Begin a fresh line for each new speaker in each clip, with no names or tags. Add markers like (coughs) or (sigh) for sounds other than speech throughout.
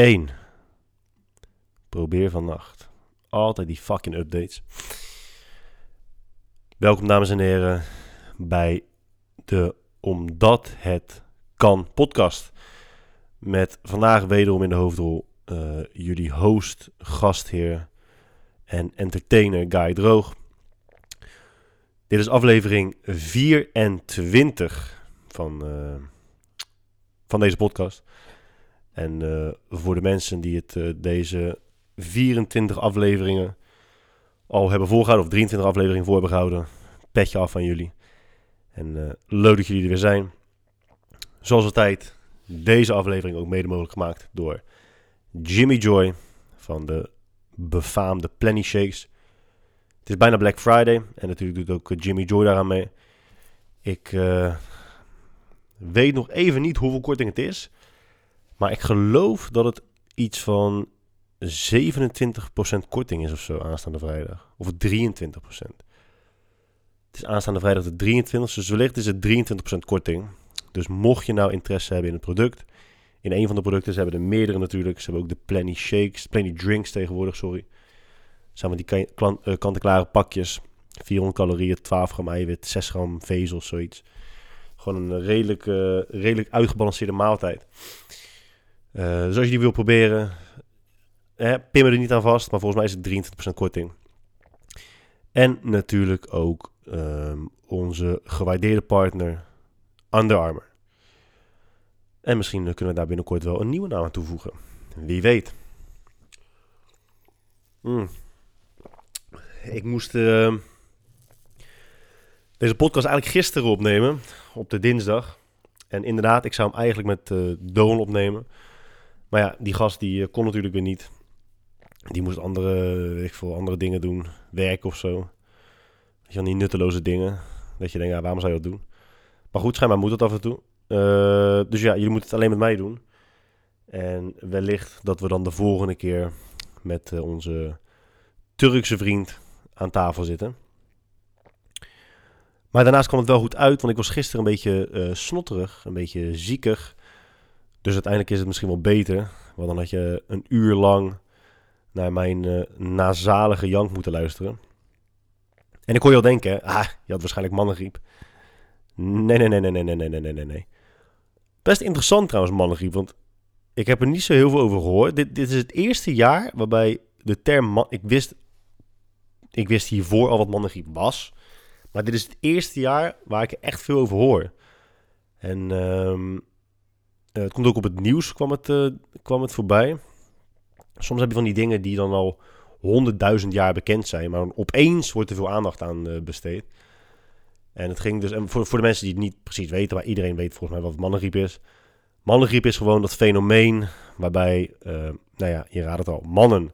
2, 1. Probeer vannacht. Altijd die fucking updates. Welkom dames en heren bij de Omdat het kan podcast. Met vandaag wederom in de hoofdrol uh, jullie host, gastheer en entertainer Guy Droog. Dit is aflevering 24 van, uh, van deze podcast. En uh, voor de mensen die het uh, deze 24 afleveringen al hebben voorgehouden, of 23 afleveringen voor hebben gehouden, petje af van jullie. En leuk dat jullie er weer zijn. Zoals altijd, deze aflevering ook mede mogelijk gemaakt door Jimmy Joy van de befaamde Plenty Shakes. Het is bijna Black Friday en natuurlijk doet ook Jimmy Joy daaraan mee. Ik weet nog even niet hoeveel korting het is. Maar ik geloof dat het iets van 27% korting is of zo aanstaande vrijdag. Of 23%. Het is aanstaande vrijdag de 23 dus wellicht is het 23% korting. Dus mocht je nou interesse hebben in het product, in een van de producten, ze hebben er meerdere natuurlijk. Ze hebben ook de Plenty Shakes, Plenty Drinks tegenwoordig, sorry. Zijn die uh, kant-en-klare pakjes. 400 calorieën, 12 gram eiwit, 6 gram vezel, zoiets. Gewoon een redelijk, uh, redelijk uitgebalanceerde maaltijd. Uh, dus als je die wil proberen, eh, er niet aan vast, maar volgens mij is het 23% korting. En natuurlijk ook um, onze gewaardeerde partner Under Armour. En misschien kunnen we daar binnenkort wel een nieuwe naam aan toevoegen. Wie weet. Mm. Ik moest uh, deze podcast eigenlijk gisteren opnemen, op de dinsdag. En inderdaad, ik zou hem eigenlijk met uh, Doon opnemen. Maar ja, die gast die uh, kon natuurlijk weer niet. Die moest andere, weet ik veel, andere dingen doen. Werk of zo. Je die nutteloze dingen. Dat je denkt, ja, waarom zou je dat doen? Maar goed, schijnbaar moet het af en toe. Uh, dus ja, jullie moeten het alleen met mij doen. En wellicht dat we dan de volgende keer met onze Turkse vriend aan tafel zitten. Maar daarnaast kwam het wel goed uit, want ik was gisteren een beetje uh, snotterig, een beetje ziekig. Dus uiteindelijk is het misschien wel beter, want dan had je een uur lang naar mijn uh, nasalige jank moeten luisteren. En ik kon je al denken, ah, je had waarschijnlijk mannengriep. Nee, nee, nee, nee, nee, nee, nee, nee, nee, nee. Best interessant trouwens, mannengriep, want ik heb er niet zo heel veel over gehoord. Dit, dit is het eerste jaar waarbij de term man... Ik wist, ik wist hiervoor al wat mannengriep was. Maar dit is het eerste jaar waar ik er echt veel over hoor. En um, het komt ook op het nieuws, kwam het, uh, kwam het voorbij. Soms heb je van die dingen die dan al honderdduizend jaar bekend zijn. Maar opeens wordt er veel aandacht aan uh, besteed. En het ging dus, en voor, voor de mensen die het niet precies weten, maar iedereen weet volgens mij wat mannengriep is. Mannengriep is gewoon dat fenomeen waarbij, nou ja, je raadt het al, mannen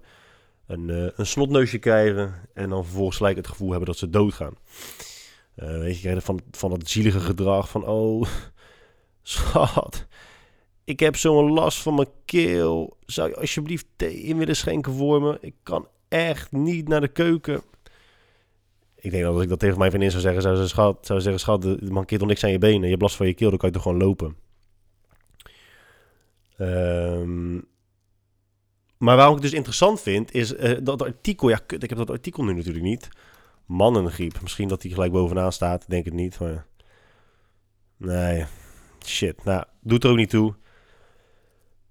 een, een snotneusje krijgen en dan vervolgens gelijk het gevoel hebben dat ze doodgaan. Weet je, van, van dat zielige gedrag van, oh, (laughs) schat, ik heb zo'n last van mijn keel. Zou je alsjeblieft thee in willen schenken voor me? Ik kan echt niet naar de keuken. Ik denk dat als ik dat tegen mijn vriendin zou zeggen, zou ze schat, zou zeggen, schat, er mankeert toch niks aan je benen. Je hebt last van je keel, dan kan je toch gewoon lopen. Um, maar waarom ik het dus interessant vind, is uh, dat artikel... Ja, kut, ik heb dat artikel nu natuurlijk niet. Mannengriep. Misschien dat die gelijk bovenaan staat, denk het niet. Maar... Nee, shit. Nou, doet er ook niet toe.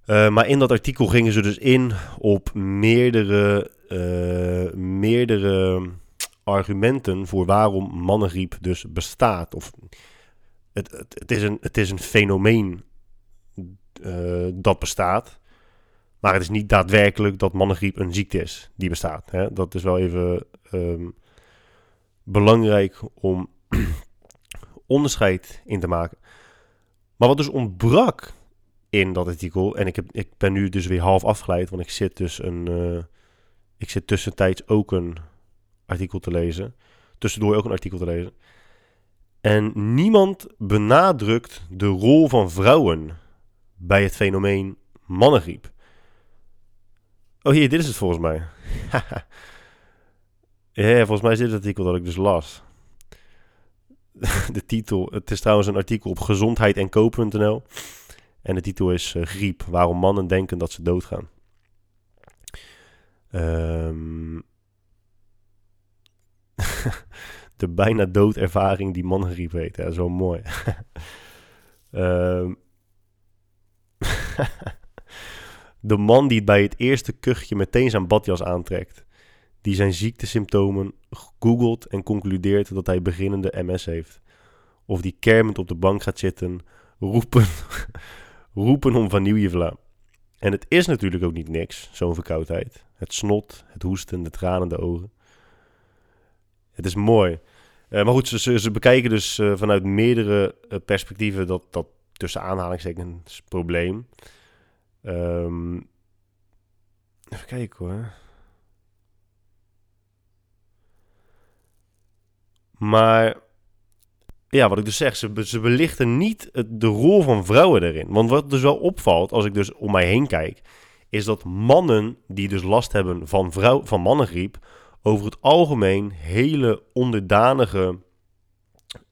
Uh, maar in dat artikel gingen ze dus in op meerdere, uh, meerdere argumenten voor waarom mannengriep dus bestaat. Of het, het, het, is, een, het is een fenomeen uh, dat bestaat. Maar het is niet daadwerkelijk dat mannengriep een ziekte is die bestaat. Hè? Dat is wel even um, belangrijk om (clears throat) onderscheid in te maken. Maar wat dus ontbrak in dat artikel, en ik, heb, ik ben nu dus weer half afgeleid, want ik zit dus een, uh, ik zit tussentijds ook een artikel te lezen, tussendoor ook een artikel te lezen. En niemand benadrukt de rol van vrouwen bij het fenomeen mannengriep. Oh, hier, dit is het volgens mij. (laughs) ja, volgens mij is dit het artikel dat ik dus las. (laughs) De titel, het is trouwens een artikel op gezondheid en En de titel is Griep, waarom mannen denken dat ze doodgaan. Ehm (laughs) de bijna doodervaring die mannengriep heet. Ja, zo mooi. um, (laughs) (laughs) de man die bij het eerste kuchje meteen zijn badjas aantrekt. Die zijn ziektesymptomen googelt en concludeert dat hij beginnende MS heeft. Of die kermend op de bank gaat zitten, roepen, roepen om vanillevla. En het is natuurlijk ook niet niks, zo'n verkoudheid. Het snot, het hoesten, de tranen, de ogen. Het is mooi. Uh, maar goed, ze, ze, bekijken dus uh, vanuit meerdere uh, perspectieven dat, dat tussen aanhalingstekens probleem. Um, even kijken hoor. Maar ja, wat ik dus zeg, ze, ze belichten niet de rol van vrouwen erin. Want wat dus wel opvalt, als ik dus om mij heen kijk, is dat mannen die dus last hebben van, vrouw, van mannengriep, over het algemeen hele onderdanige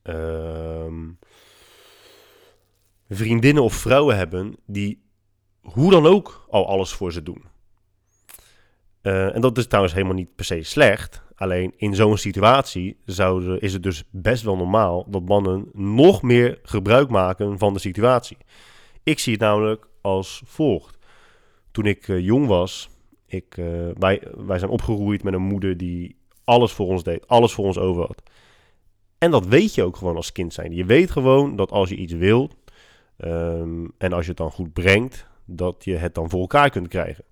uh, vriendinnen of vrouwen hebben die hoe dan ook al alles voor ze doen. Uh, en dat is trouwens helemaal niet per se slecht. Alleen in zo'n situatie is het dus best wel normaal dat mannen nog meer gebruik maken van de situatie. Ik zie het namelijk als volgt. Toen ik uh, jong was, ik, uh, wij, wij zijn opgegroeid met een moeder die alles voor ons deed, alles voor ons over had. En dat weet je ook gewoon als kind zijn. Je weet gewoon dat als je iets wilt um, en als je het dan goed brengt, dat je het dan voor elkaar kunt krijgen.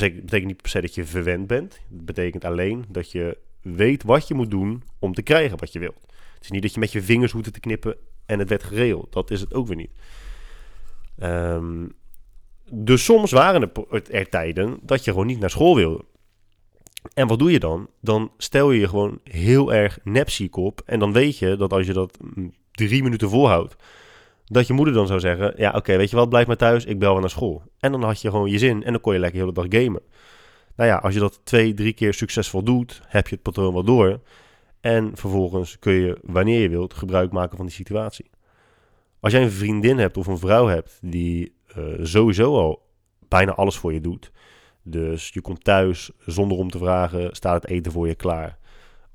Dat betekent niet per se dat je verwend bent. Het betekent alleen dat je weet wat je moet doen om te krijgen wat je wilt. Het is niet dat je met je vingers hoeft te knippen en het werd geregeld. Dat is het ook weer niet. Um, dus soms waren er tijden dat je gewoon niet naar school wilde. En wat doe je dan? Dan stel je je gewoon heel erg nepziek op. En dan weet je dat als je dat drie minuten volhoudt, dat je moeder dan zou zeggen: Ja, oké, weet je wat, blijf maar thuis, ik bel wel naar school. En dan had je gewoon je zin en dan kon je lekker de hele dag gamen. Nou ja, als je dat twee, drie keer succesvol doet, heb je het patroon wel door. En vervolgens kun je, wanneer je wilt, gebruik maken van die situatie. Als jij een vriendin hebt of een vrouw hebt die uh, sowieso al bijna alles voor je doet. Dus je komt thuis zonder om te vragen, staat het eten voor je klaar.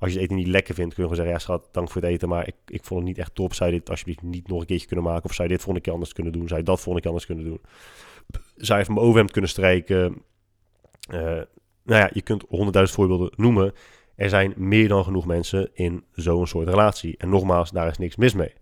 Als je het eten niet lekker vindt, kun je gewoon zeggen: Ja, schat, dank voor het eten, maar ik, ik vond het niet echt top. Zou je dit alsjeblieft niet nog een keertje kunnen maken? Of zou je dit volgende keer anders kunnen doen? Zou je dat volgende keer anders kunnen doen? Zou je van mijn overhemd kunnen strijken? Uh, nou ja, je kunt honderdduizend voorbeelden noemen. Er zijn meer dan genoeg mensen in zo'n soort relatie. En nogmaals, daar is niks mis mee.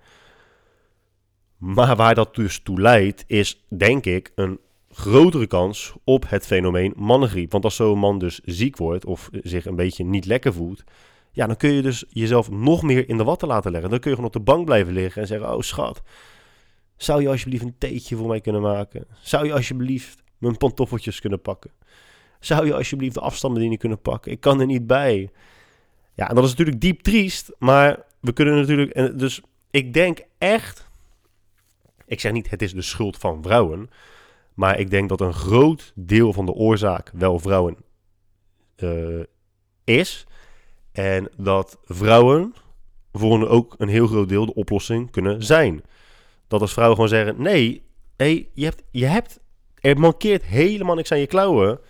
Maar waar dat dus toe leidt, is denk ik een grotere kans op het fenomeen mannengriep. Want als zo'n man dus ziek wordt of zich een beetje niet lekker voelt, ja, dan kun je dus jezelf nog meer in de watten laten leggen. Dan kun je gewoon op de bank blijven liggen en zeggen: Oh schat, zou je alsjeblieft een theetje voor mij kunnen maken? Zou je alsjeblieft mijn pantoffeltjes kunnen pakken? Zou je alsjeblieft de afstandsbediening kunnen pakken? Ik kan er niet bij. Ja, en dat is natuurlijk diep triest, maar we kunnen natuurlijk. Dus ik denk echt. Ik zeg niet het is de schuld van vrouwen. Maar ik denk dat een groot deel van de oorzaak wel vrouwen uh, is. En dat vrouwen voor ook een heel groot deel de oplossing kunnen zijn. Dat als vrouwen gewoon zeggen: nee, hey, je, hebt, je hebt, er mankeert helemaal niks aan je klauwen.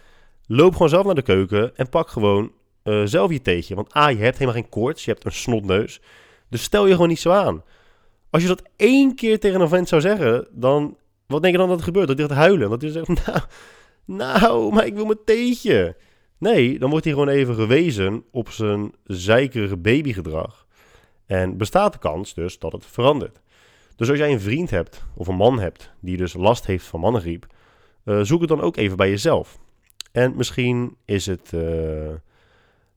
Loop gewoon zelf naar de keuken en pak gewoon uh, zelf je theetje. Want A, je hebt helemaal geen koorts, je hebt een snotneus. Dus stel je gewoon niet zo aan. Als je dat één keer tegen een vent zou zeggen, dan wat denk je dan dat er gebeurt? Dat hij gaat huilen. Dat hij zegt, (laughs) nou, nou, maar ik wil mijn theetje. Nee, dan wordt hij gewoon even gewezen op zijn zeikerige babygedrag. En bestaat de kans dus dat het verandert. Dus als jij een vriend hebt of een man hebt die dus last heeft van mannengriep, uh, zoek het dan ook even bij jezelf. En misschien is het, uh,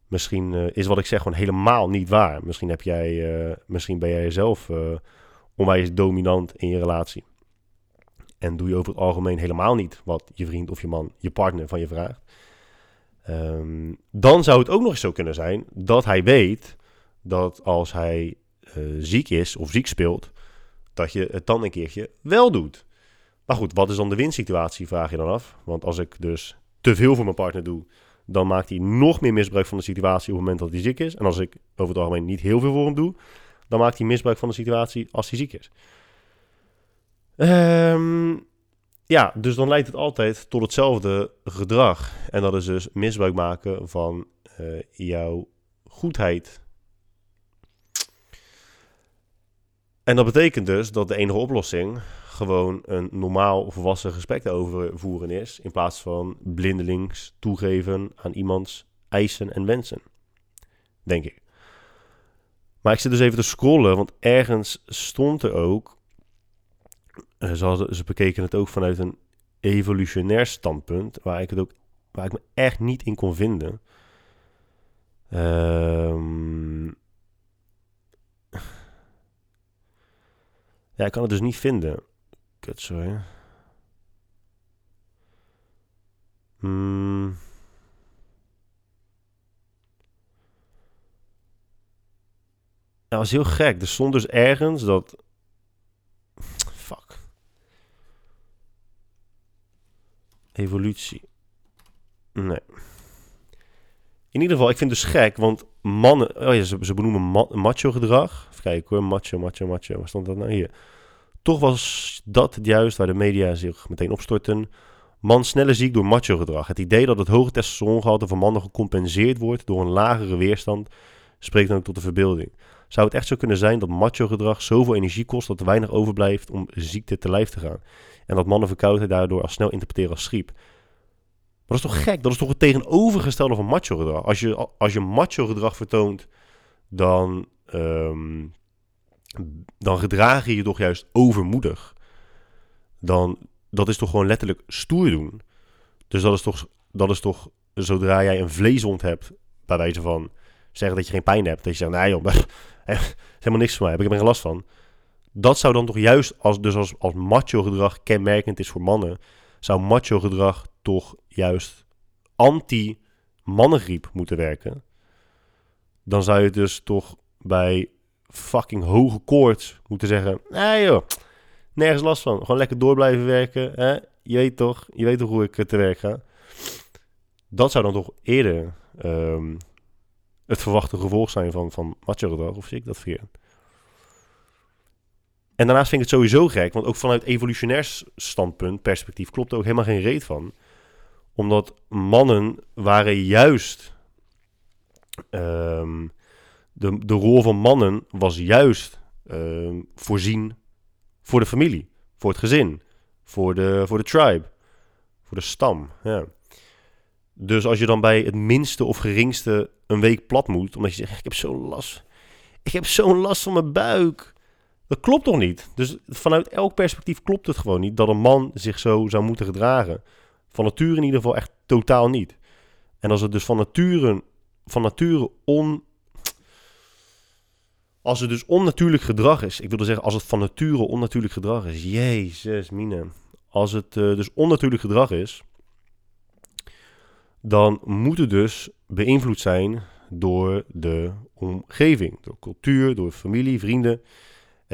misschien uh, is wat ik zeg gewoon helemaal niet waar. Misschien heb jij, misschien ben jij zelf onwijs dominant in je relatie. En doe je over het algemeen helemaal niet wat je vriend of je man, je partner van je vraagt. Um, dan zou het ook nog eens zo kunnen zijn dat hij weet dat als hij uh, ziek is of ziek speelt, dat je het dan een keertje wel doet. Maar goed, wat is dan de winsituatie, vraag je dan af. Want als ik dus te veel voor mijn partner doe, dan maakt hij nog meer misbruik van de situatie op het moment dat hij ziek is. En als ik over het algemeen niet heel veel voor hem doe, dan maakt hij misbruik van de situatie als hij ziek is. Um, ja, dus dan leidt het altijd tot hetzelfde gedrag. En dat is dus misbruik maken van uh, jouw goedheid. En dat betekent dus dat de enige oplossing gewoon een normaal volwassen gesprek over voeren is. In plaats van blindelings toegeven aan iemands eisen en wensen. Denk ik. Maar ik zit dus even te scrollen, want ergens stond er ook. Eh, ze, ze bekeken het ook vanuit een evolutionair standpunt, waar ik, het ook, waar ik me echt niet in kon vinden. Um, ja, ik kan het dus niet vinden. Kut, sorry. Hmm. Dat was heel gek. Er stond dus ergens dat... Fuck. Evolutie. Nee. In ieder geval, ik vind het dus gek, want mannen... Oh ja, ze, benoemen macho gedrag. Even kijken hoor, macho, macho, macho. Waar stond dat nou hier? Toch was dat juist waar de media zich meteen opstorten. Man sneller ziek door macho gedrag. Het idee dat het hoge testosterongehalte van mannen gecompenseerd wordt door een lagere weerstand... spreekt dan ook tot de verbeelding. Zou het echt zo kunnen zijn dat macho gedrag zoveel energie kost dat er weinig overblijft om ziekte te lijf te gaan? En dat mannen verkoudheid daardoor al snel interpreteren als schriep? Maar dat is toch gek? Dat is toch het tegenovergestelde van macho gedrag? Als je, als je macho gedrag vertoont, dan, um, dan gedraag je je toch juist overmoedig. Dan, dat is toch gewoon letterlijk stoer doen. Dus dat is toch, dat is toch zodra jij een vleeswond hebt, bij wijze van zeggen dat je geen pijn hebt. Dat je zegt, nee joh, is (laughs) helemaal niks van mij, heb ik er geen last van. Dat zou dan toch juist, als, dus als, als macho gedrag kenmerkend is voor mannen, zou macho gedrag toch juist anti-mannengriep moeten werken. Dan zou je dus toch bij fucking hoge koorts moeten zeggen, nee joh, nergens last van. Gewoon lekker door blijven werken. Hè? Je weet toch, je weet toch hoe ik te werk ga. Dat zou dan toch eerder um, het verwachte gevolg zijn van, van macho gedrag, of zie ik dat verkeerd? En daarnaast vind ik het sowieso gek, want ook vanuit evolutionair standpunt, perspectief, klopt er ook helemaal geen reet van. Omdat mannen waren juist. Um, de, de rol van mannen was juist um, voorzien voor de familie, voor het gezin, voor de, voor de tribe, voor de stam. Ja. Dus als je dan bij het minste of geringste een week plat moet, omdat je zegt: Ik heb zo'n last. Ik heb zo'n last van mijn buik. Dat klopt toch niet? Dus vanuit elk perspectief klopt het gewoon niet dat een man zich zo zou moeten gedragen. Van nature in ieder geval echt totaal niet. En als het dus van nature, van nature on. Als het dus onnatuurlijk gedrag is. Ik wilde zeggen, als het van nature onnatuurlijk gedrag is. Jezus, mine. Als het uh, dus onnatuurlijk gedrag is dan moet het dus beïnvloed zijn door de omgeving, door cultuur, door familie, vrienden,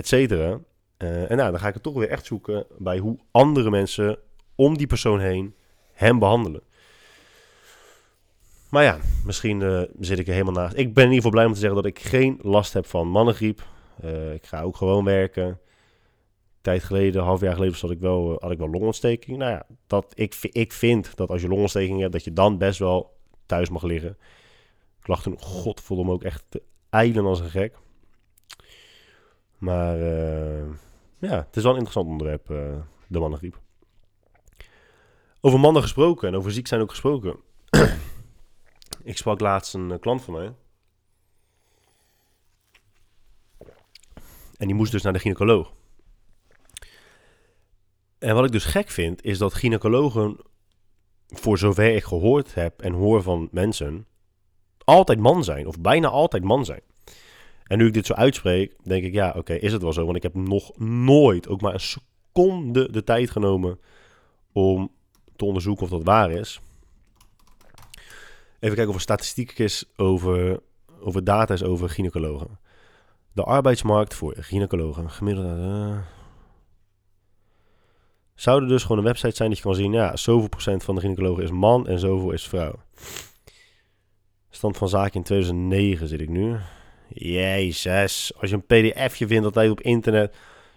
etc. Uh, en nou, dan ga ik het toch weer echt zoeken bij hoe andere mensen om die persoon heen hem behandelen. Maar ja, misschien uh, zit ik er helemaal naast. Ik ben in ieder geval blij om te zeggen dat ik geen last heb van mannengriep. Uh, ik ga ook gewoon werken tijd geleden, half jaar geleden, zat ik wel, eh, had ik wel longontsteking. Nou ja, dat, ik, ik vind dat als je longontsteking hebt, dat je dan best wel thuis mag liggen. Ik lag toen, god, voelde me ook echt te eilen als een gek. Maar uh, ja, het is wel een interessant onderwerp, uh, de mannengriep. Over mannen gesproken en over ziek zijn ook gesproken. ik sprak laatst een klant van mij. En die moest dus naar de gynaecoloog. En wat ik dus gek vind, is dat gynaecologen, voor zover ik gehoord heb en hoor van mensen, altijd man zijn, of bijna altijd man zijn. En nu ik dit zo uitspreek, denk ik, ja, oké, is het wel zo? Want ik heb nog nooit, ook maar een seconde, de tijd genomen om te onderzoeken of dat waar is. Even kijken of er statistiek is over, over data is over gynaecologen. De arbeidsmarkt voor gynaecologen, gemiddeld... Uh, zou er dus gewoon een website zijn dat je kan zien, ja, zoveel procent van de gynaecologen is man en zoveel is vrouw. Stand van zaken in 2009 zit ik nu. Jezus, als je een pdfje vindt altijd op internet.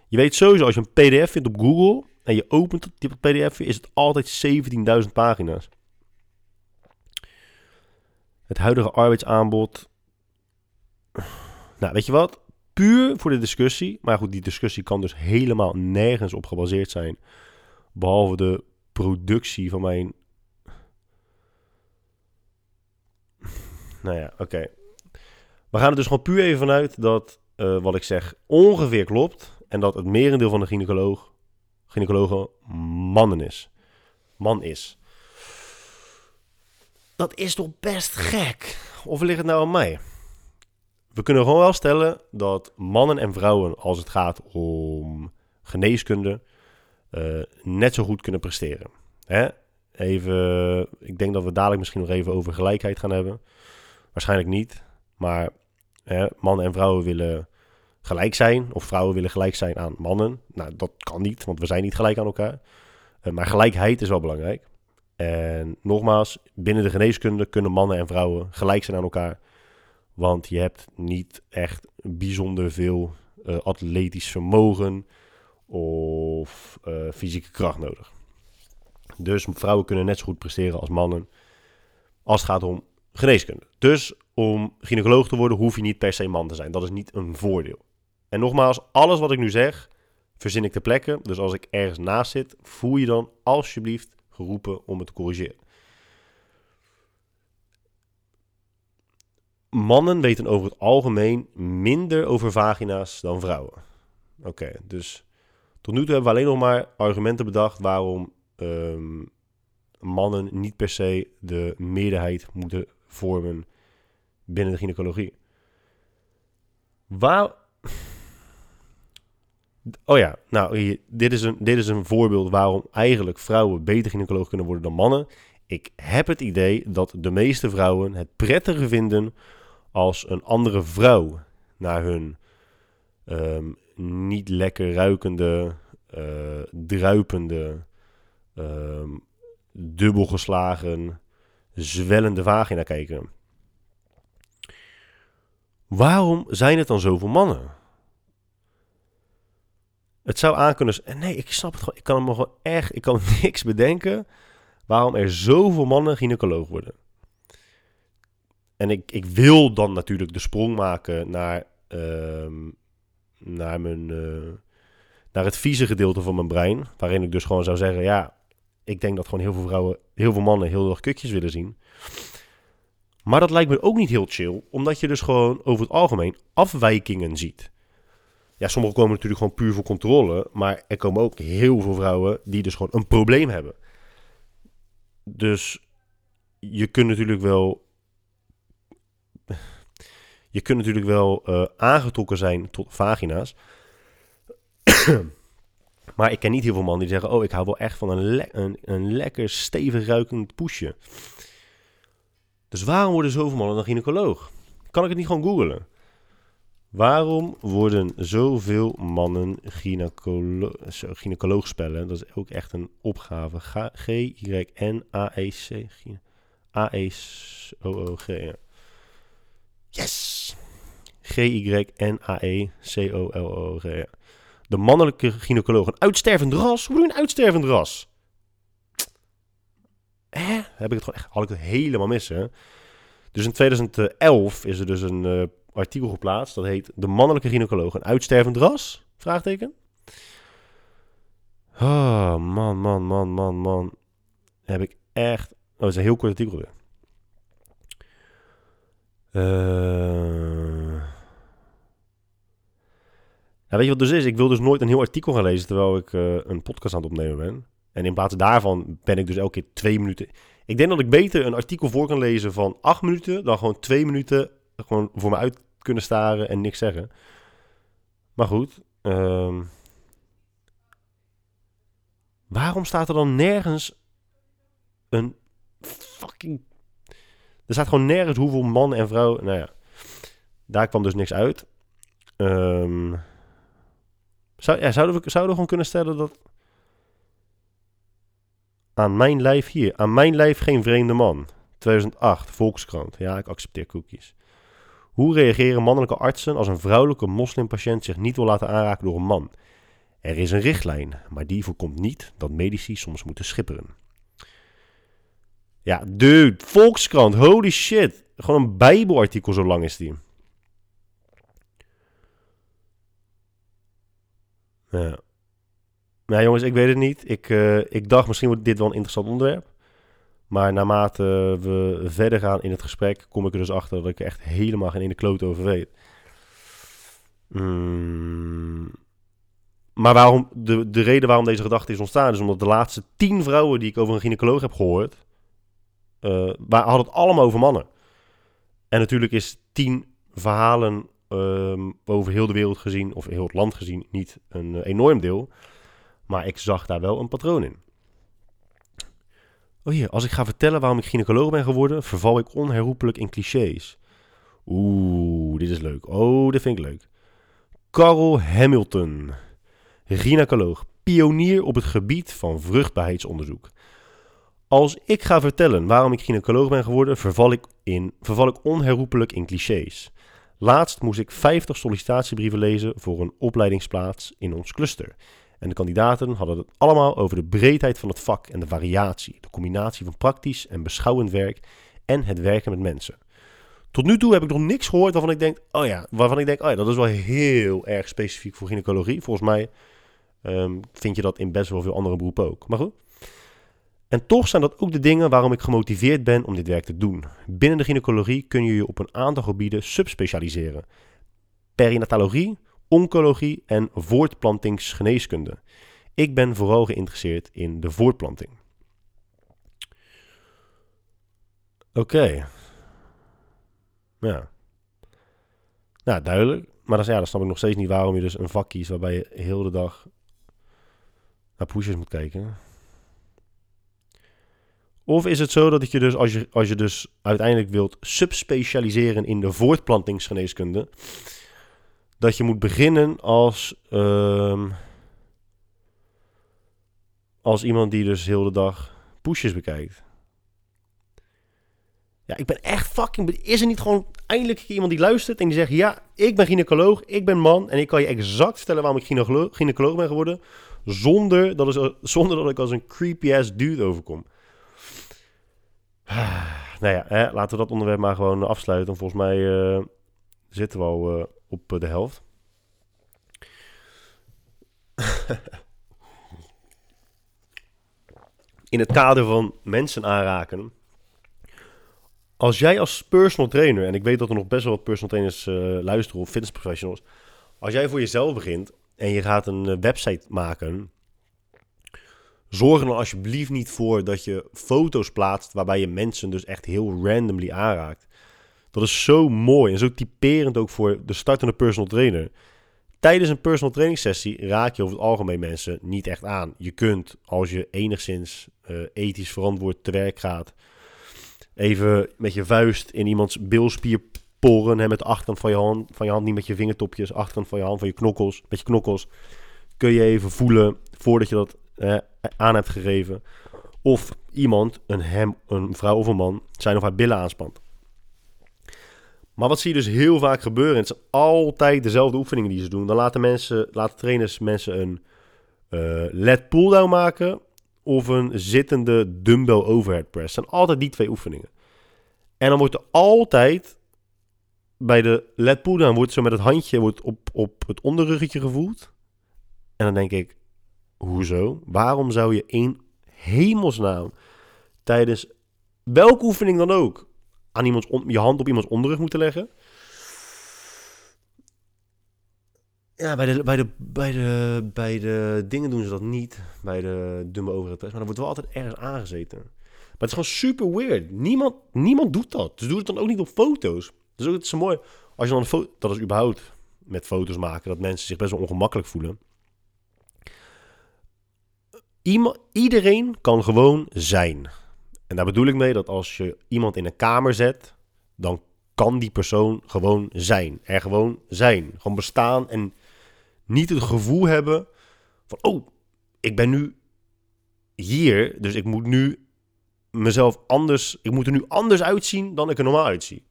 Je weet sowieso, als je een pdf vindt op Google, en je opent het pdf, is het altijd 17.000 pagina's. Het huidige arbeidsaanbod. Nou, weet je wat? Puur voor de discussie. Maar goed, die discussie kan dus helemaal nergens op gebaseerd zijn. Behalve de productie van mijn. Nou ja, oké. We gaan er dus gewoon puur even vanuit dat uh, wat ik zeg ongeveer klopt. En dat het merendeel van de gynaecoloog, gynaecologen mannen is. Man is. Dat is toch best gek? Of ligt het nou aan mij? We kunnen gewoon wel stellen dat mannen en vrouwen, als het gaat om geneeskunde, uh, net zo goed kunnen presteren. Hè? Even, ik denk dat we dadelijk misschien nog even over gelijkheid gaan hebben. Waarschijnlijk niet. Maar mannen en vrouwen willen gelijk zijn. Of vrouwen willen gelijk zijn aan mannen. Nou, dat kan niet, want we zijn niet gelijk aan elkaar. Uh, maar gelijkheid is wel belangrijk. En nogmaals, binnen de geneeskunde kunnen mannen en vrouwen gelijk zijn aan elkaar. Want je hebt niet echt bijzonder veel uh, atletisch vermogen of uh, fysieke kracht nodig. Dus vrouwen kunnen net zo goed presteren als mannen als het gaat om geneeskunde. Dus om gynaecoloog te worden hoef je niet per se man te zijn. Dat is niet een voordeel. En nogmaals, alles wat ik nu zeg, verzin ik ter plekke. Dus als ik ergens naast zit, voel je dan alsjeblieft geroepen om het te corrigeren. Mannen weten over het algemeen minder over vagina's dan vrouwen. Oké, dus tot nu toe hebben we alleen nog maar argumenten bedacht waarom um, mannen niet per se de meerderheid moeten vormen binnen de gynaecologie. Waar. Oh ja, nou, dit, is een, dit is een voorbeeld waarom eigenlijk vrouwen beter gynaecoloog kunnen worden dan mannen. Ik heb het idee dat de meeste vrouwen het prettiger vinden als een andere vrouw naar hun um, niet lekker ruikende, uh, druipende, um, dubbelgeslagen, zwellende vagina kijken. Waarom zijn het dan zoveel mannen? Het zou aankunnen. Nee, ik snap het gewoon. Ik kan hem gewoon echt. Ik kan (laughs) niks bedenken. Waarom er zoveel mannen gynaecoloog worden. En ik, ik wil dan natuurlijk de sprong maken naar, uh, naar, mijn, uh, naar het vieze gedeelte van mijn brein. Waarin ik dus gewoon zou zeggen: ja, ik denk dat gewoon heel veel vrouwen, heel veel mannen heel erg kutjes willen zien. Maar dat lijkt me ook niet heel chill, omdat je dus gewoon over het algemeen afwijkingen ziet. Ja, sommigen komen natuurlijk gewoon puur voor controle, maar er komen ook heel veel vrouwen die dus gewoon een probleem hebben. Dus je kunt natuurlijk wel. Je kunt natuurlijk wel uh, aangetrokken zijn tot vagina's. (coughs) maar ik ken niet heel veel mannen die zeggen: Oh, ik hou wel echt van een, een, een lekker stevig ruikend poesje. Dus waarom worden zoveel mannen dan gynaecoloog? Kan ik het niet gewoon googlen? Waarom worden zoveel mannen gynaecolo spellen? Dat is ook echt een opgave. G-Y-N-A-E-C. A-E-O-O-G. Yes! G-Y-N-A-E-C-O-L-O-G. De mannelijke gynaecoloog. Een uitstervend ras? Hoe doe je een uitstervend ras? Hè? Heb ik het gewoon echt, had ik het helemaal mis, hè? Dus in 2011 is er dus een uh, artikel geplaatst. Dat heet De mannelijke gynaecoloog, een uitstervend ras? Vraagteken. Oh, man, man, man, man, man. Heb ik echt... Oh, het is een heel kort artikel weer. Ja, weet je wat dus is? Ik wil dus nooit een heel artikel gaan lezen terwijl ik uh, een podcast aan het opnemen ben. En in plaats daarvan ben ik dus elke keer twee minuten. Ik denk dat ik beter een artikel voor kan lezen van acht minuten dan gewoon twee minuten gewoon voor me uit kunnen staren en niks zeggen. Maar goed. Um, waarom staat er dan nergens een fucking. Er staat gewoon nergens hoeveel man en vrouw. Nou ja, daar kwam dus niks uit. Um, zou, ja, zouden, we, zouden we gewoon kunnen stellen dat aan mijn lijf hier. Aan mijn lijf geen vreemde man. 2008, Volkskrant. Ja, ik accepteer cookies. Hoe reageren mannelijke artsen als een vrouwelijke moslimpatiënt zich niet wil laten aanraken door een man? Er is een richtlijn, maar die voorkomt niet dat medici soms moeten schipperen. Ja, dude, Volkskrant, holy shit. Gewoon een bijbelartikel, zo lang is die. Ja. Nou jongens, ik weet het niet. Ik, uh, ik dacht misschien wordt dit wel een interessant onderwerp. Maar naarmate we verder gaan in het gesprek, kom ik er dus achter dat ik er echt helemaal geen ene kloot over weet. Mm. Maar waarom, de, de reden waarom deze gedachte is ontstaan, is omdat de laatste tien vrouwen die ik over een gynaecoloog heb gehoord, uh, hadden het allemaal over mannen. En natuurlijk is tien verhalen um, over heel de wereld gezien, of heel het land gezien, niet een uh, enorm deel. Maar ik zag daar wel een patroon in. Oh hier, als ik ga vertellen waarom ik gynaecoloog ben geworden, verval ik onherroepelijk in clichés. Oeh, dit is leuk. Oh, dit vind ik leuk. Carol Hamilton, gynaecoloog, pionier op het gebied van vruchtbaarheidsonderzoek. Als ik ga vertellen waarom ik gynaecoloog ben geworden, verval ik, in, verval ik onherroepelijk in clichés. Laatst moest ik 50 sollicitatiebrieven lezen voor een opleidingsplaats in ons cluster. En de kandidaten hadden het allemaal over de breedheid van het vak en de variatie, de combinatie van praktisch en beschouwend werk en het werken met mensen. Tot nu toe heb ik nog niks gehoord waarvan ik denk, oh ja, waarvan ik denk, oh ja, dat is wel heel erg specifiek voor gynaecologie. Volgens mij um, vind je dat in best wel veel andere beroepen ook. Maar goed. En toch zijn dat ook de dingen waarom ik gemotiveerd ben om dit werk te doen. Binnen de gynaecologie kun je je op een aantal gebieden subspecialiseren. Perinatologie, oncologie en voortplantingsgeneeskunde. Ik ben vooral geïnteresseerd in de voortplanting. Oké. Ja. Nou, duidelijk. Maar dan, ja, dan snap ik nog steeds niet waarom je dus een vak kiest waarbij je heel de dag naar pushers moet kijken. Of is het zo dat je dus, als je, als je dus uiteindelijk wilt subspecialiseren in de voortplantingsgeneeskunde, dat je moet beginnen als, uh, als iemand die dus heel de dag poesjes bekijkt. Ja, ik ben echt fucking... Is er niet gewoon eindelijk iemand die luistert en die zegt... Ja, ik ben gynaecoloog, ik ben man en ik kan je exact vertellen waarom ik gynaecoloog, ben geworden... Zonder dat, is, (laughs) zonder dat ik als een creepy-ass dude overkom. Nou ja, hè, laten we dat onderwerp maar gewoon afsluiten. Volgens mij uh, zitten we al uh, op de helft. In het kader van mensen aanraken. Als jij als personal trainer, en ik weet dat er nog best wel wat personal trainers uh, luisteren of fitness professionals. Als jij voor jezelf begint en je gaat een website maken Zorg er dan alsjeblieft niet voor dat je foto's plaatst waarbij je mensen dus echt heel randomly aanraakt. Dat is zo mooi en zo typerend ook voor de startende personal trainer. Tijdens een personal training sessie raak je over het algemeen mensen niet echt aan. Je kunt, als je enigszins uh, ethisch verantwoord te werk gaat, even met je vuist in iemands bilspier poren. Hè, met de achterkant van je, hand, van je hand, niet met je vingertopjes, achterkant van je hand, van je knokkels, met je knokkels. Kun je even voelen voordat je dat aan hebt gegeven. Of iemand, een, hem, een vrouw of een man, zijn of haar billen aanspant. Maar wat zie je dus heel vaak gebeuren? Het zijn altijd dezelfde oefeningen die ze doen. Dan laten, mensen, laten trainers mensen een uh, led pull-down maken of een zittende dumbbell overhead press. Het zijn altijd die twee oefeningen. En dan wordt er altijd bij de led pull-down wordt zo met het handje wordt op, op het onderruggetje gevoeld. En dan denk ik, Hoezo? Waarom zou je in hemelsnaam tijdens welke oefening dan ook aan iemands je hand op iemands onderrug moeten leggen? Ja, bij de, bij, de, bij, de, bij de dingen doen ze dat niet. Bij de dumme overheid Maar dan wordt wel altijd ergens aangezeten. Maar het is gewoon super weird. Niemand, niemand doet dat. Dus doe het dan ook niet op foto's. Dus ook het is zo mooi. Als je dan een foto... Dat is überhaupt met foto's maken. Dat mensen zich best wel ongemakkelijk voelen iedereen kan gewoon zijn. En daar bedoel ik mee dat als je iemand in een kamer zet, dan kan die persoon gewoon zijn. Er gewoon zijn. Gewoon bestaan en niet het gevoel hebben van, oh, ik ben nu hier, dus ik moet nu mezelf anders, ik moet er nu anders uitzien dan ik er normaal uitzie.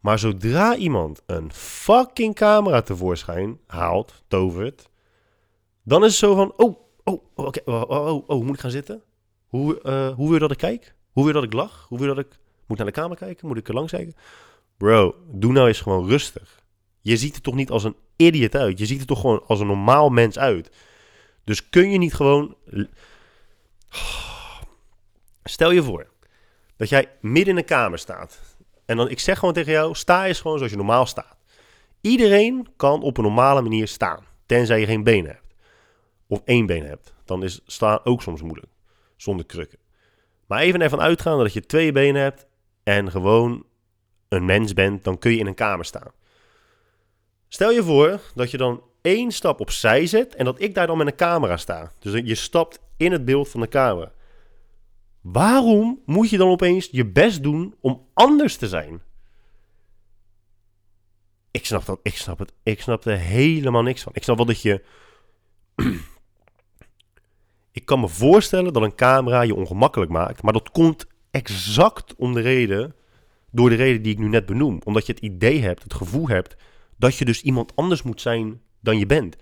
Maar zodra iemand een fucking camera tevoorschijn haalt, tovert, Dan is het zo van, oh, oh, oké, oh, oh, oh, oh, moet ik gaan zitten? Hoe, eh, hoe wil je dat ik kijk? Hoe wil dat ik lach? Hoe wil dat ik... Moet naar de kamer kijken? Moet ik er langs kijken? Bro, doe nou eens gewoon rustig. Je ziet er toch niet als een idiot uit? Je ziet er toch gewoon als een normaal mens uit? Dus kun je niet gewoon... Stel je voor dat jij midden in een kamer staat. En dan, ik zeg gewoon tegen jou, sta eens gewoon zoals je normaal staat. Iedereen kan op een normale manier staan. Tenzij je geen benen hebt. Of één been hebt. Dan is staan ook soms moeilijk. Zonder krukken. Maar even ervan uitgaan dat je twee benen hebt. En gewoon een mens bent. Dan kun je in een kamer staan. Stel je voor dat je dan één stap opzij zet. En dat ik daar dan met een camera sta. Dus je stapt in het beeld van de camera. Waarom moet je dan opeens je best doen om anders te zijn? Ik snap dat, ik snap het. Ik snap er helemaal niks van. Ik snap wel dat je. Ik kan me voorstellen dat een camera je ongemakkelijk maakt, maar dat komt exact om de reden. Door de reden die ik nu net benoem. Omdat je het idee hebt, het gevoel hebt. dat je dus iemand anders moet zijn dan je bent.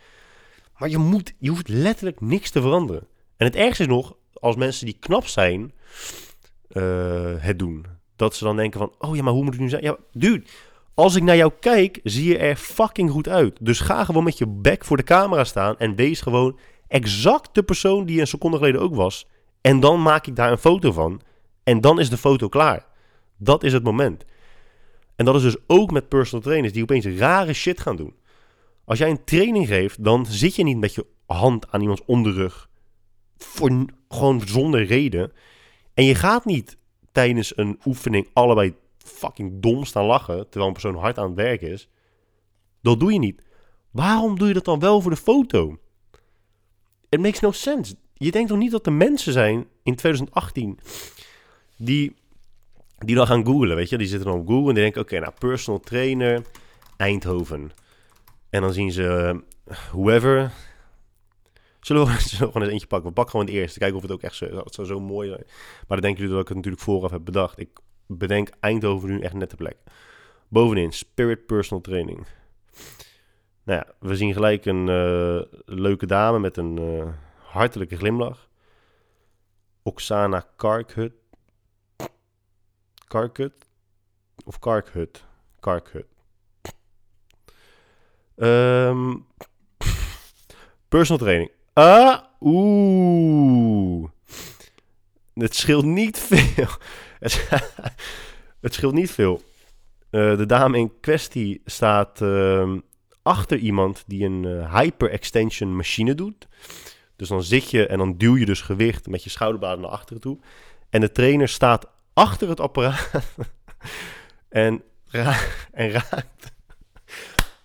Maar je, moet, je hoeft letterlijk niks te veranderen. En het ergste is nog, als mensen die knap zijn uh, het doen. Dat ze dan denken van, oh ja, maar hoe moet ik nu zijn? Ja, dude, als ik naar jou kijk, zie je er fucking goed uit. Dus ga gewoon met je bek voor de camera staan en wees gewoon exact de persoon die een seconde geleden ook was. En dan maak ik daar een foto van. En dan is de foto klaar. Dat is het moment. En dat is dus ook met personal trainers die opeens rare shit gaan doen. Als jij een training geeft, dan zit je niet met je hand aan iemands onderrug. Voor, gewoon zonder reden. En je gaat niet tijdens een oefening allebei fucking dom staan lachen terwijl een persoon hard aan het werk is. Dat doe je niet. Waarom doe je dat dan wel voor de foto? It makes no sense. Je denkt toch niet dat er mensen zijn in 2018 die, die dan gaan googlen, weet je? Die zitten dan op Google en die denken, oké, nou, personal trainer Eindhoven. En dan zien ze whoever. Zullen we, (laughs) zullen gewoon eens eentje pakken? We pakken gewoon het eerste. Kijken of het ook echt zo, het zou zo mooi zijn. Maar dan denken jullie dat ik het natuurlijk vooraf heb bedacht. Ik bedenk Eindhoven nu echt net de plek. Bovenin, Spirit Personal Training. Nou ja, we zien gelijk een uh, leuke dame met een uh, hartelijke glimlach. Oksana Karkhut. Karkhut? Of Karkhut? Karkhut. Um, personal training. Ah, oeh. Het scheelt niet veel. (laughs) (laughs) het scheelt niet veel. Uh, de dame in kwestie staat uh, achter iemand die een uh, hyper-extension machine doet. Dus dan zit je en dan duw je dus gewicht met je schouderbladen naar achteren toe. En de trainer staat achter het apparaat (laughs) en, en raakt...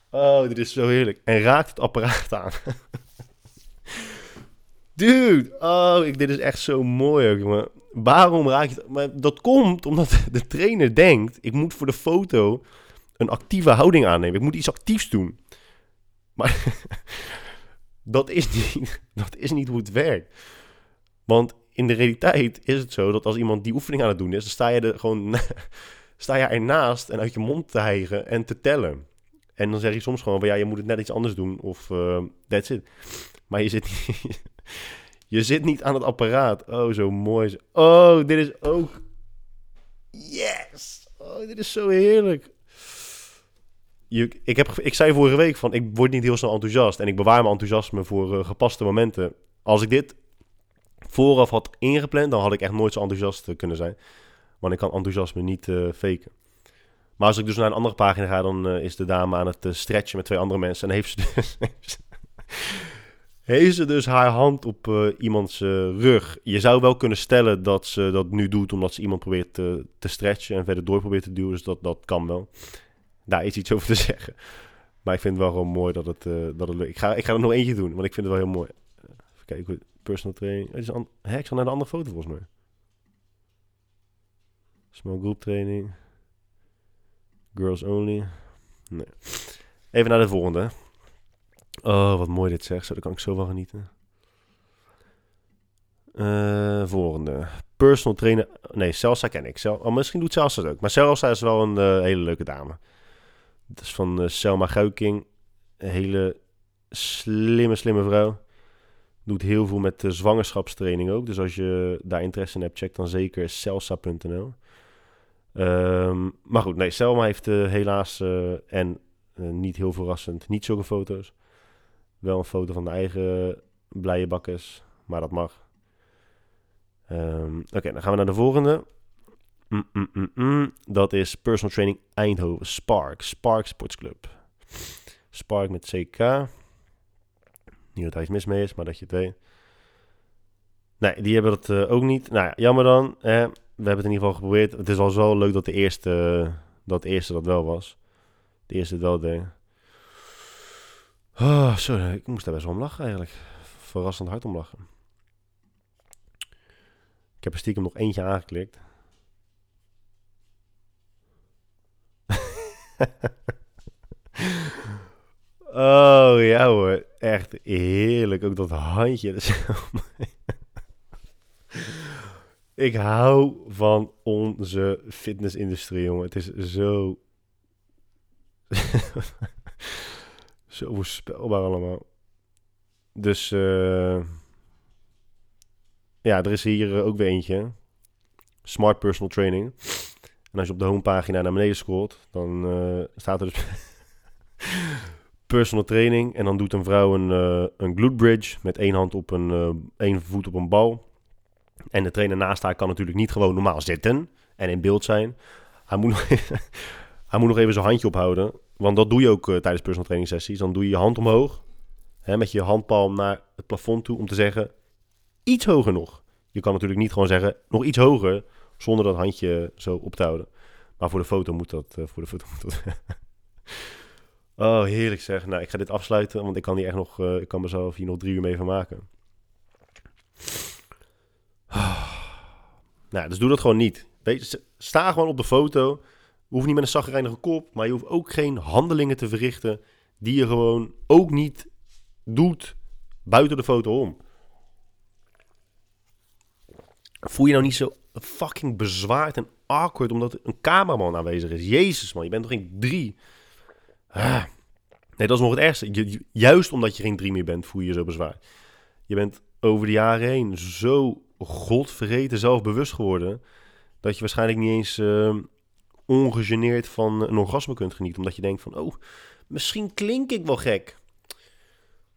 Oh, dit is zo heerlijk. En raakt het apparaat aan. (laughs) Dude, oh, ik, dit is echt zo mooi ook. Waarom raak je... Maar dat komt omdat de trainer denkt... ik moet voor de foto een actieve houding aannemen. Ik moet iets actiefs doen. Maar (laughs) dat, is niet, (laughs) dat is niet hoe het werkt. Want in de realiteit is het zo dat als iemand die oefening aan het doen is... dan sta je er gewoon... (laughs) sta je ernaast en uit je mond te hijgen en te tellen. En dan zeg je soms gewoon van ja, je moet het net iets anders doen of uh, that's it. Maar je zit niet... Je zit niet aan het apparaat. Oh, zo mooi. Oh, dit is ook... Yes! Oh, dit is zo heerlijk. Ik, heb, ik zei vorige week van, ik word niet heel snel enthousiast. En ik bewaar mijn enthousiasme voor uh, gepaste momenten. Als ik dit vooraf had ingepland, dan had ik echt nooit zo enthousiast eh, kunnen zijn. Want ik kan enthousiasme niet uh, faken. Maar als ik dus naar een andere pagina ga, dan is de dame aan het stretchen met twee andere mensen. En heeft ze dus (laughs) heeft ze dus haar hand op iemands rug. Je zou wel kunnen stellen dat ze dat nu doet omdat ze iemand probeert te stretchen en verder door probeert te duwen. Dus dat, dat kan wel. Daar is iets over te (laughs) zeggen. Maar ik vind het wel gewoon mooi dat het, uh, dat het lukt. Ik ga, ik ga er nog eentje doen, want ik vind het wel heel mooi. Even kijken, personal training. Het is hè, ik zal naar de andere foto volgens mij. Small group training. Girls only. Nee. Even naar de volgende. Oh, wat mooi dit zegt. Zo, daar kan ik zo wel genieten. Uh, volgende. Personal trainer. Nee, Celsa ken ik. Cel oh, misschien doet Celsa het ook. Maar Celsa is wel een uh, hele leuke dame. Dat is van uh, Selma Guiking. Een hele slimme, slimme vrouw. Doet heel veel met de zwangerschapstraining ook. Dus als je daar interesse in hebt, check dan zeker celsa.nl. Ehm, maar goed, nee, Selma heeft uh, helaas, en niet heel verrassend, niet zulke foto's. Wel een foto van de eigen blije bakkes, maar dat mag. Um, Oké, dan gaan we naar de volgende. Mm, mm, mm, mm, dat is Personal Training Eindhoven, Spark, Spark Sportsclub. Spark met CK. Niet dat hij iets mis mee is, maar dat je het weet. Nee, die hebben dat uh, ook niet. Nou ja, jammer dan. we hebben het in ieder geval geprobeerd. Het is wel zo leuk dat de eerste, dat eerste dat wel was. De eerste het wel deed. Oh, sorry, ik moest daar best wel om lachen eigenlijk. Verrassend hard om lachen. Ik heb er stiekem nog eentje aangeklikt. (laughs) oh ja hoor, echt heerlijk. Ook dat handje. (laughs) Ik hou van onze fitnessindustrie, jongen. Het is zo. (laughs) zo voorspelbaar allemaal. Dus. Uh... Ja, er is hier ook weer eentje. Smart Personal Training. En als je op de homepagina naar beneden scrolt, dan uh, staat er dus (laughs) personal training. En dan doet een vrouw een, uh, een glute bridge met één hand op een, uh, één voet op een bal. En de trainer naast haar kan natuurlijk niet gewoon normaal zitten en in beeld zijn. Hij moet nog (laughs) hij moet nog even zijn handje ophouden. Want dat doe je ook tijdens personal training sessies. Dan doe je je hand omhoog. Hè, met je handpalm naar het plafond toe om te zeggen, iets hoger nog. Je kan natuurlijk niet gewoon zeggen, nog iets hoger zonder dat handje zo op te houden. Maar voor de foto moet dat. Uh, voor de foto moet dat. (laughs) oh, heerlijk zeg. Nou, ik ga dit afsluiten, want ik kan hier echt nog. Uh, ik kan mezelf hier nog drie uur mee van maken. (sighs) nou, dus doe dat gewoon niet. Sta gewoon op de foto. Je hoeft niet met een zagrijnige kop, maar je hoeft ook geen handelingen te verrichten die je gewoon ook niet doet buiten de foto om. Voel je nou niet zo fucking bezwaard en awkward omdat een cameraman aanwezig is. Jezus man, je bent toch geen drie? Ah. Nee, dat is nog het ergste. juist omdat je geen drie meer bent, voel je je zo bezwaard. Je bent over de jaren heen zo godvergeten zelfbewust geworden... dat je waarschijnlijk niet eens uh, ongegeneerd van een orgasme kunt genieten. Omdat je denkt van, oh, misschien klink ik wel gek.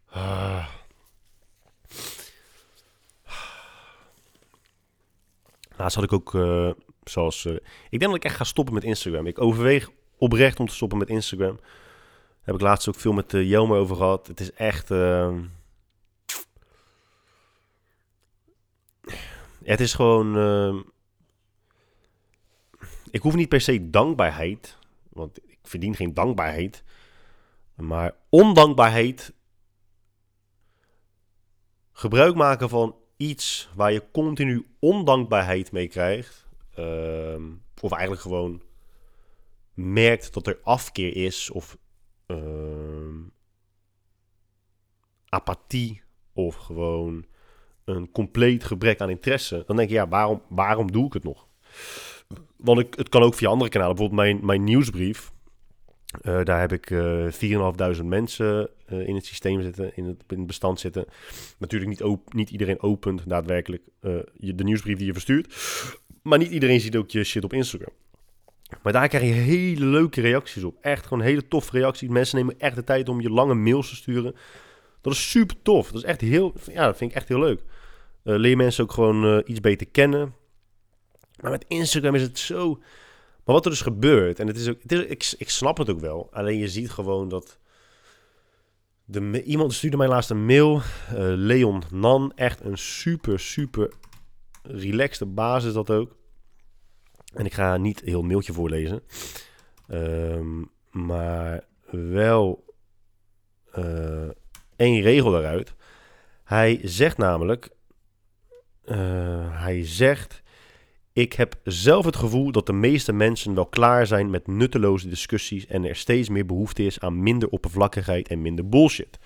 Ah. Laatst had ik ook, uh, zoals... Uh, ik denk dat ik echt ga stoppen met Instagram. Ik overweeg oprecht om te stoppen met Instagram. Daar heb ik laatst ook veel met uh, over gehad. Het is echt... Uh, het is gewoon... Uh, ik hoef niet per se dankbaarheid. Want ik verdien geen dankbaarheid. Maar ondankbaarheid... Gebruik maken van iets waar je continu ondankbaarheid mee krijgt. Ehm, of eigenlijk gewoon merkt dat er afkeer is of uh, apathie of gewoon een compleet gebrek aan interesse. Dan denk je, ja, waarom, waarom doe ik het nog? Want ik, het kan ook via andere kanalen. Bijvoorbeeld mijn, mijn nieuwsbrief. Uh, daar heb ik uh, 4.500 mensen uh, in het systeem zitten, in het, in het bestand zitten. Natuurlijk niet, niet iedereen opent daadwerkelijk je, de nieuwsbrief die je verstuurt. Maar niet iedereen ziet ook je shit op Instagram. Maar daar krijg je hele leuke reacties op. Echt gewoon hele toffe reacties. Mensen nemen echt de tijd om je lange mails te sturen. Dat is super tof. Dat is echt heel, ja, dat vind ik echt heel leuk. leer mensen ook gewoon iets beter kennen. Maar met Instagram is het zo maar wat er dus gebeurt, en het is ook, het is, ik, ik snap het ook wel. Alleen je ziet gewoon dat. De, iemand stuurde mij laatst een mail. Uh, Leon Nan. Echt een super, super relaxte basis dat ook. En ik ga niet heel mailtje voorlezen. Um, maar wel uh, één regel daaruit. Hij zegt namelijk. Uh, hij zegt. Ik heb zelf het gevoel dat de meeste mensen wel klaar zijn met nutteloze discussies en er steeds meer behoefte is aan minder oppervlakkigheid en minder bullshit.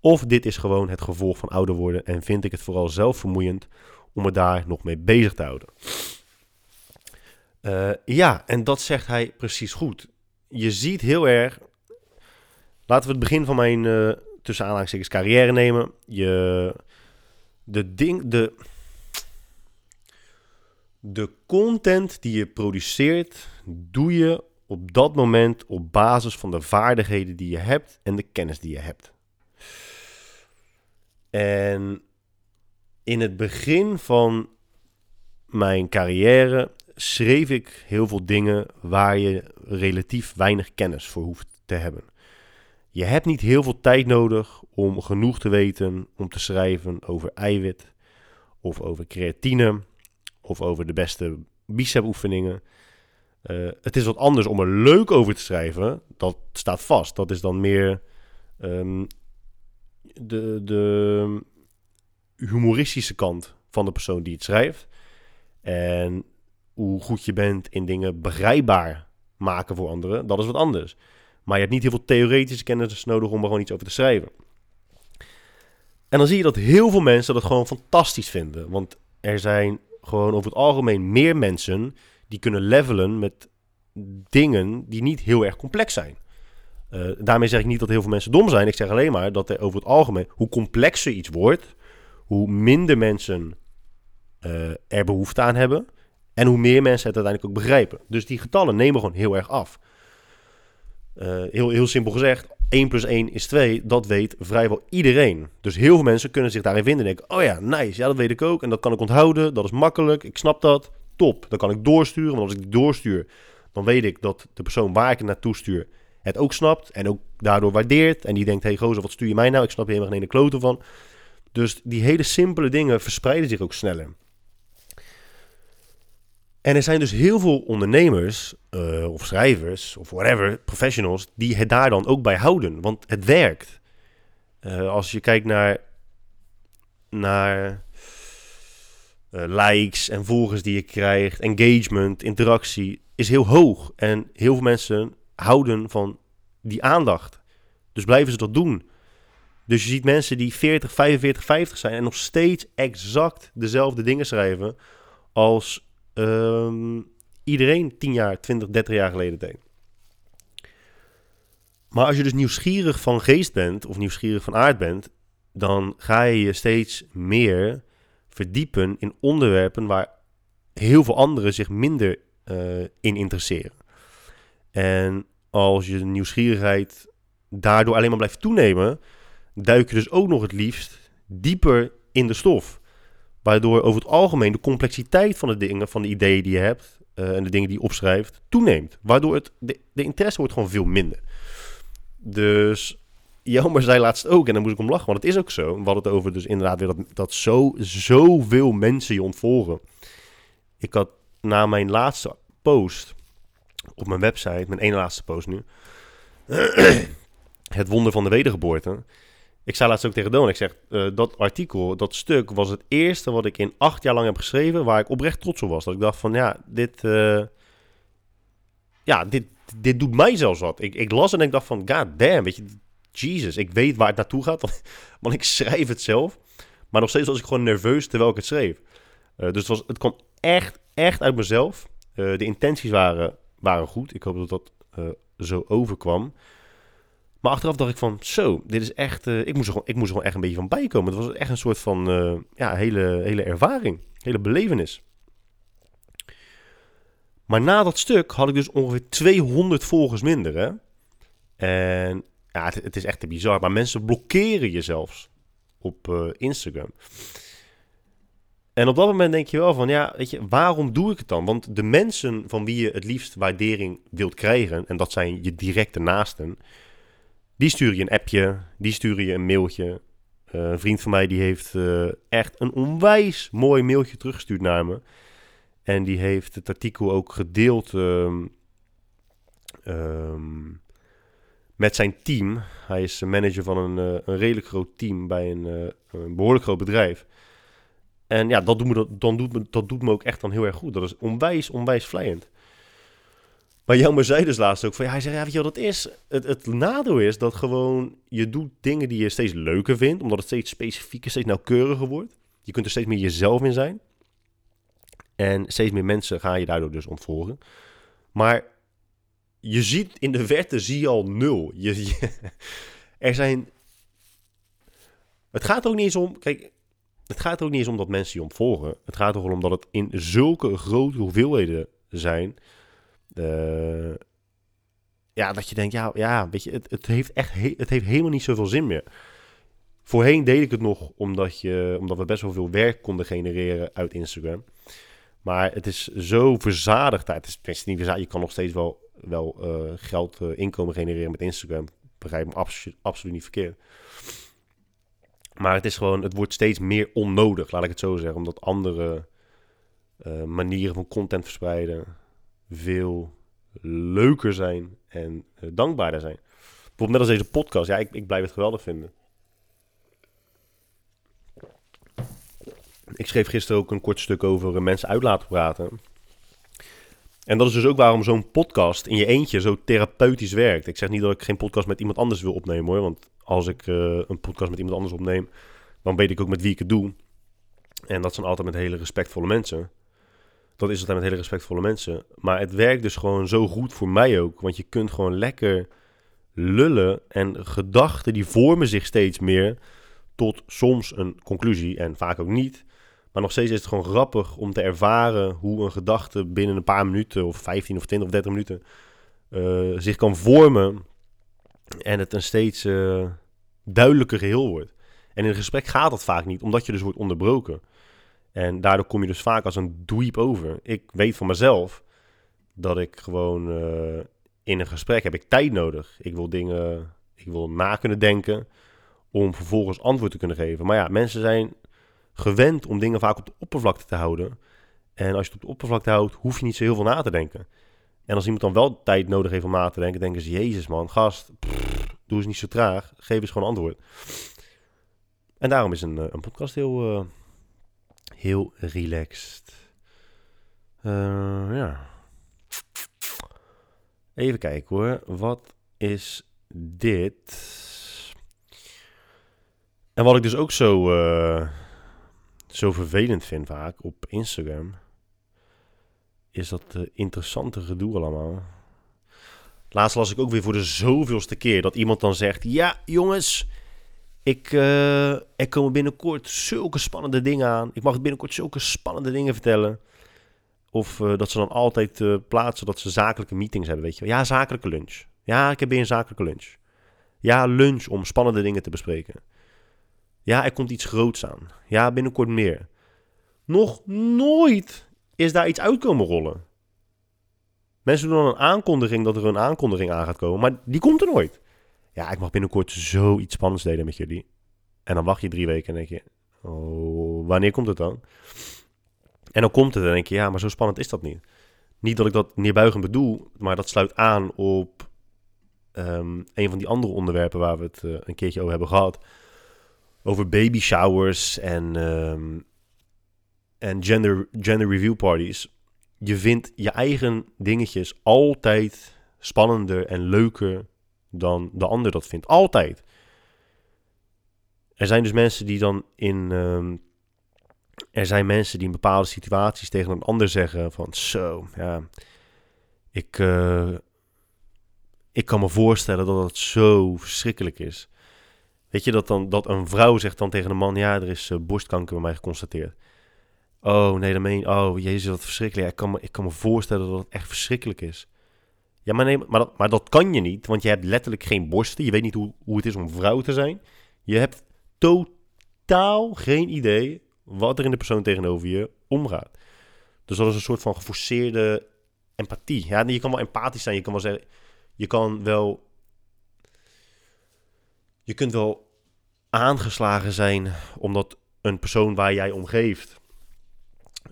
Of dit is gewoon het gevolg van ouder worden en vind ik het vooral zelf vermoeiend om me daar nog mee bezig te houden. Uh, ja, en dat zegt hij precies goed. Je ziet heel erg. Laten we het begin van mijn uh, tussen aanhalingstekens carrière nemen. Je de ding, de, de content die je produceert, doe je op dat moment op basis van de vaardigheden die je hebt en de kennis die je hebt. En in het begin van mijn carrière schreef ik heel veel dingen waar je relatief weinig kennis voor hoeft te hebben. Je hebt niet heel veel tijd nodig om genoeg te weten om te schrijven over eiwit of over creatine of over de beste bicep-oefeningen. Uh, het is wat anders om er leuk over te schrijven. Dat staat vast. Dat is dan meer um, de, de humoristische kant van de persoon die het schrijft. En hoe goed je bent in dingen begrijpbaar maken voor anderen, dat is wat anders. Maar je hebt niet heel veel theoretische kennis nodig om er gewoon iets over te schrijven. En dan zie je dat heel veel mensen dat gewoon fantastisch vinden. Want er zijn gewoon over het algemeen meer mensen die kunnen levelen met dingen die niet heel erg complex zijn. Uh, daarmee zeg ik niet dat heel veel mensen dom zijn. Ik zeg alleen maar dat er over het algemeen, hoe complexer iets wordt, hoe minder mensen uh, er behoefte aan hebben. En hoe meer mensen het uiteindelijk ook begrijpen. Dus die getallen nemen gewoon heel erg af. Uh, heel, heel simpel gezegd, 1 plus 1 is 2, dat weet vrijwel iedereen. Dus heel veel mensen kunnen zich daarin vinden en denken, oh ja, nice, ja dat weet ik ook. En dat kan ik onthouden, dat is makkelijk, ik snap dat, top. Dan kan ik doorsturen, want als ik die doorstuur, dan weet ik dat de persoon waar ik het naartoe stuur het ook snapt. En ook daardoor waardeert. En die denkt, hey gozer, wat stuur je mij nou? Ik snap hier helemaal geen kloten van. Dus die hele simpele dingen verspreiden zich ook sneller. En er zijn dus heel veel ondernemers, uh, of schrijvers, of whatever, professionals, die het daar dan ook bij houden. Want het werkt. Uh, als je kijkt naar, naar uh, likes en volgers die je krijgt, engagement, interactie, is heel hoog. En heel veel mensen houden van die aandacht. Dus blijven ze dat doen. Dus je ziet mensen die 40, 45, 50 zijn en nog steeds exact dezelfde dingen schrijven als um, iedereen 10 jaar, 20, 30 jaar geleden deed. Maar als je dus nieuwsgierig van geest bent of nieuwsgierig van aard bent, dan ga je je steeds meer verdiepen in onderwerpen waar heel veel anderen zich minder uh, in interesseren. En als je nieuwsgierigheid daardoor alleen maar blijft toenemen, duik je dus ook nog het liefst dieper in de stof. Waardoor over het algemeen de complexiteit van de dingen, van de ideeën die je hebt uh, en de dingen die je opschrijft, toeneemt. Waardoor het, de, interesse wordt gewoon veel minder. Dus Jelmer zei laatst ook, en dan moest ik om lachen, want het is ook zo. We hadden het over dus inderdaad weer dat, dat zo, zoveel mensen je ontvolgen. Ik had na mijn laatste post op mijn website, mijn ene laatste post nu, (clears throat) het wonder van de wedergeboorte. Ik zei laatst ook tegen Don, ik zeg, uh, dat artikel, dat stuk, was het eerste wat ik in acht jaar lang heb geschreven, waar ik oprecht trots op was. Dat ik dacht van, ja, dit, uh, ja, dit, dit doet mij zelfs wat. Ik, ik las en ik dacht van, god damn, weet je, Jesus, ik weet waar het naartoe gaat, (laughs) want, ik schrijf het zelf. Maar nog steeds was ik gewoon nerveus terwijl ik het schreef. Uh, dus het, was, het kwam echt, echt uit mezelf. de intenties waren, waren goed. Ik hoop dat dat zo overkwam. Maar achteraf dacht ik van, zo, dit is echt... Uh, ik, moest er gewoon, ik moest er gewoon echt een beetje van bijkomen. Het was echt een soort van uh, ja, hele, hele ervaring. Hele belevenis. Maar na dat stuk had ik dus ongeveer 200 volgers minder, hè. En ja, het, is echt te bizar. Maar mensen blokkeren je zelfs op uh, Instagram. En op dat moment denk je wel van, ja, weet je, waarom doe ik het dan? Want de mensen van wie je het liefst waardering wilt krijgen... en dat zijn je directe naasten die stuur je een appje, die stuur je een mailtje. Uh, een vriend van mij die heeft uh, echt een onwijs mooi mailtje teruggestuurd naar me. En die heeft het artikel ook gedeeld um, um, met zijn team. Hij is manager van een, uh, een redelijk groot team bij een, een, behoorlijk groot bedrijf. En ja, dat doet, me, dan doet me, dat doet me ook echt dan heel erg goed. Dat is onwijs, onwijs vlijend. Maar Jelmer zei dus laatst ook van, ja, hij zei, ja, weet wat is? Het, het nadeel is dat gewoon je doet dingen die je steeds leuker vindt, omdat het steeds specifieker, steeds nauwkeuriger wordt. Je kunt er steeds meer jezelf in zijn. En steeds meer mensen gaan je daardoor dus ontvolgen. Maar je ziet in de verte zie je al nul. Je, (laughs) er zijn. Het gaat ook niet eens om. Kijk, het gaat ook niet eens om dat mensen je ontvolgen. Het gaat er gewoon om dat het in zulke grote hoeveelheden zijn. Ja, dat je denkt, ja, ja weet je, het, het heeft echt het heeft helemaal niet zoveel zin meer. Voorheen deed ik het nog omdat, je, omdat we best wel veel werk konden genereren uit Instagram. Maar het is zo verzadigd. Het is, het niet verzadigd. Je kan nog steeds wel, wel uh, geld, uh, inkomen genereren met Instagram. Begrijp me absoluut, niet verkeerd. Maar het is gewoon, het wordt steeds meer onnodig, laat ik het zo zeggen. Omdat andere uh, manieren van content verspreiden veel leuker zijn en uh, dankbaarder zijn. Bijvoorbeeld net als deze podcast. Ja, ik, ik blijf het geweldig vinden. Ik schreef gisteren ook een kort stuk over uh, mensen uit laten praten. En dat is dus ook waarom zo'n podcast in je eentje zo therapeutisch werkt. Ik zeg niet dat ik geen podcast met iemand anders wil opnemen hoor. Want als ik uh, een podcast met iemand anders opneem, dan weet ik ook met wie ik het doe. En dat zijn altijd met hele respectvolle mensen. Dat is altijd met hele respectvolle mensen. Maar het werkt dus gewoon zo goed voor mij ook. Want je kunt gewoon lekker lullen. En gedachten die vormen zich steeds meer tot soms een conclusie. En vaak ook niet. Maar nog steeds is het gewoon grappig om te ervaren hoe een gedachte binnen een paar minuten, of 15 of 20 of 30 minuten, uh, zich kan vormen. En het een steeds uh, duidelijker geheel wordt. En in een gesprek gaat dat vaak niet, omdat je dus wordt onderbroken. En daardoor kom je dus vaak als een dweep over. Ik weet van mezelf dat ik gewoon uh, in een gesprek heb ik tijd nodig. Ik wil dingen, ik wil na kunnen denken om vervolgens antwoord te kunnen geven. Maar ja, mensen zijn gewend om dingen vaak op de oppervlakte te houden. En als je het op de oppervlakte houdt, hoef je niet zo heel veel na te denken. En als iemand dan wel tijd nodig heeft om na te denken, denken ze: Jezus man, gast, doe eens niet zo traag. Geef eens gewoon antwoord. En daarom is een, een podcast heel, uh, heel relaxed. Uh, ja. Even kijken hoor. Wat is dit? En wat ik dus ook zo, uh, zo vervelend vind vaak op Instagram, is dat uh, interessante gedoe allemaal. Laatst las ik ook weer voor de zoveelste keer dat iemand dan zegt: Ja, jongens, ik, uh, er komen binnenkort zulke spannende dingen aan. Ik mag binnenkort zulke spannende dingen vertellen. Of uh, dat ze dan altijd uh, plaatsen dat ze zakelijke meetings hebben, weet je Ja, zakelijke lunch. Ja, ik heb weer een zakelijke lunch. Ja, lunch om spannende dingen te bespreken. Ja, er komt iets groots aan. Ja, binnenkort meer. Nog nooit is daar iets uitkomen rollen. Mensen doen dan een aankondiging dat er een aankondiging aan gaat komen, maar die komt er nooit. Ja, ik mag binnenkort zoiets spannends delen met jullie. En dan wacht je drie weken en denk je, oh, wanneer komt het dan? En dan komt het en denk je, ja, maar zo spannend is dat niet. Niet dat ik dat neerbuigend bedoel, maar dat sluit aan op um, een van die andere onderwerpen waar we het uh, een keertje over hebben gehad. Over baby showers en, um, en gender, gender review parties. Je vindt je eigen dingetjes altijd spannender en leuker dan de ander dat vindt. Altijd. Er zijn dus mensen die dan in. Um, er zijn mensen die in bepaalde situaties tegen een ander zeggen: van zo, ja. Ik, uh, ik kan me voorstellen dat het zo verschrikkelijk is. Weet je, dat, dan, dat een vrouw zegt dan tegen een man: ja, er is uh, borstkanker bij mij geconstateerd. Oh nee, dan meen je, oh jezus, wat verschrikkelijk. ik, kan me, ik kan me voorstellen dat het echt verschrikkelijk is. Ja, maar, maar, dat, maar dat kan je niet, want je hebt letterlijk geen borsten. Je weet niet hoe, hoe het is om vrouw te zijn. Je hebt totaal geen idee wat er in de persoon tegenover je omgaat. Dus dat is een soort van geforceerde empathie. Ja, je kan wel empathisch zijn. Je kan wel zeggen, je kan wel, je kunt wel aangeslagen zijn omdat een persoon waar jij om geeft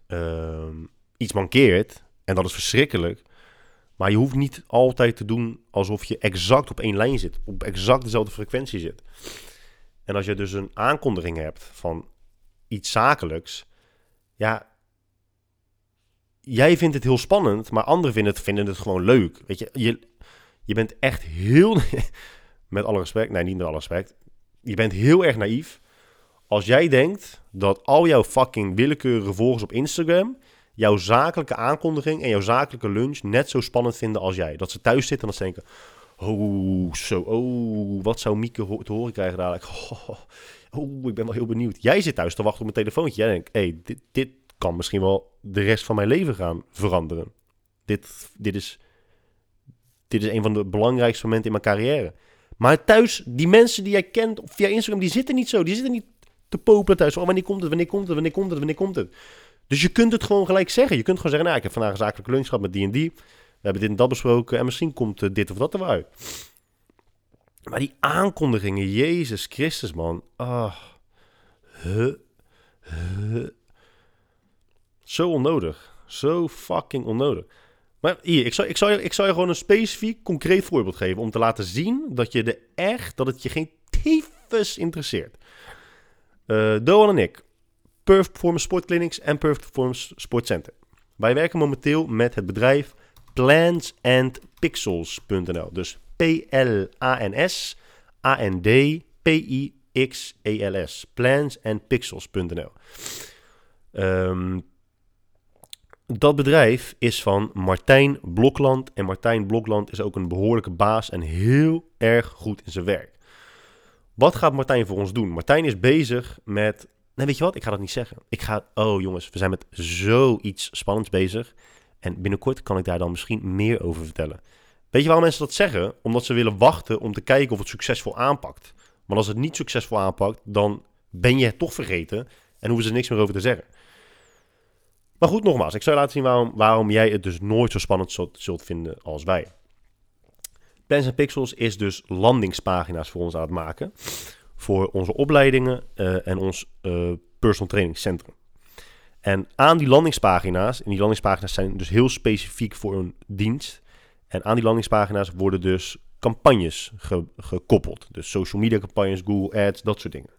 uh, iets mankeert. En dat is verschrikkelijk. Maar je hoeft niet altijd te doen alsof je exact op één lijn zit, op exact dezelfde frequentie zit. En als je dus een aankondiging hebt van iets zakelijks, ja, jij vindt het heel spannend, maar anderen vinden het, vinden het gewoon leuk. Weet je, je, je bent echt heel, (laughs) met alle respect, nee, niet met alle respect, je bent heel erg naïef als jij denkt dat al jouw fucking willekeurige volgers op Instagram jouw zakelijke aankondiging en jouw zakelijke lunch net zo spannend vinden als jij. Dat ze thuis zitten en dat ze denken... Oh, zo, oh, wat zou Mieke te horen krijgen dadelijk? (laughs) Oh, oh, ik ben wel heel benieuwd. Jij zit thuis te wachten op mijn telefoontje. Jij denkt, hey, dit, dit kan misschien wel de rest van mijn leven gaan veranderen. Dit, dit, is, dit is een van de belangrijkste momenten in mijn carrière. Maar thuis, die mensen die jij kent via Instagram, die zitten niet zo. Die zitten niet te popelen thuis. Oh, wanneer komt het, wanneer komt het, wanneer komt het, wanneer komt het. Dus je kunt het gewoon gelijk zeggen. Je kunt gewoon zeggen, nou, ik heb vandaag een zakelijke lunch gehad met die en die. We hebben dit en dat besproken en misschien komt uh, dit of dat er wel uit. Maar die aankondigingen, Jezus Christus, man. Ah, huh, huh. Zo onnodig. Zo fucking onnodig. Maar hier, ik zou, ik, zou je, ik zou je gewoon een specifiek, concreet voorbeeld geven... om te laten zien dat je er echt, dat het je geen tyfus interesseert. Uh, Doan en ik, Perfect Performance Sportclinics en Perfect Performance Sportcenter. Wij werken momenteel met het bedrijf plansandpixels.nl. Dus P-L-A-N-S A-N-D-P-I-X-E-L-S. Plansandpixels.nl. Um, dat bedrijf is van Martijn Blokland. En Martijn Blokland is ook een behoorlijke baas en heel erg goed in zijn werk. Wat gaat Martijn voor ons doen? Martijn is bezig met. Nee, weet je wat? Ik ga dat niet zeggen. Ik ga. Oh jongens, we zijn met zoiets spannends bezig. En binnenkort kan ik daar dan misschien meer over vertellen. Weet je waarom mensen dat zeggen? Omdat ze willen wachten om te kijken of het succesvol aanpakt. Maar als het niet succesvol aanpakt, dan ben je het toch vergeten en hoeven ze niks meer over te zeggen. Maar goed, nogmaals, ik zal je laten zien waarom, waarom jij het dus nooit zo spannend zult, zult vinden als wij. Pens Pixels is dus landingspagina's voor ons aan het maken. Voor onze opleidingen uh, en ons uh, personal training centrum. En aan die landingspagina's, en die landingspagina's zijn dus heel specifiek voor een dienst. En aan die landingspagina's worden dus campagnes ge gekoppeld. Dus social media campagnes, Google Ads, dat soort dingen.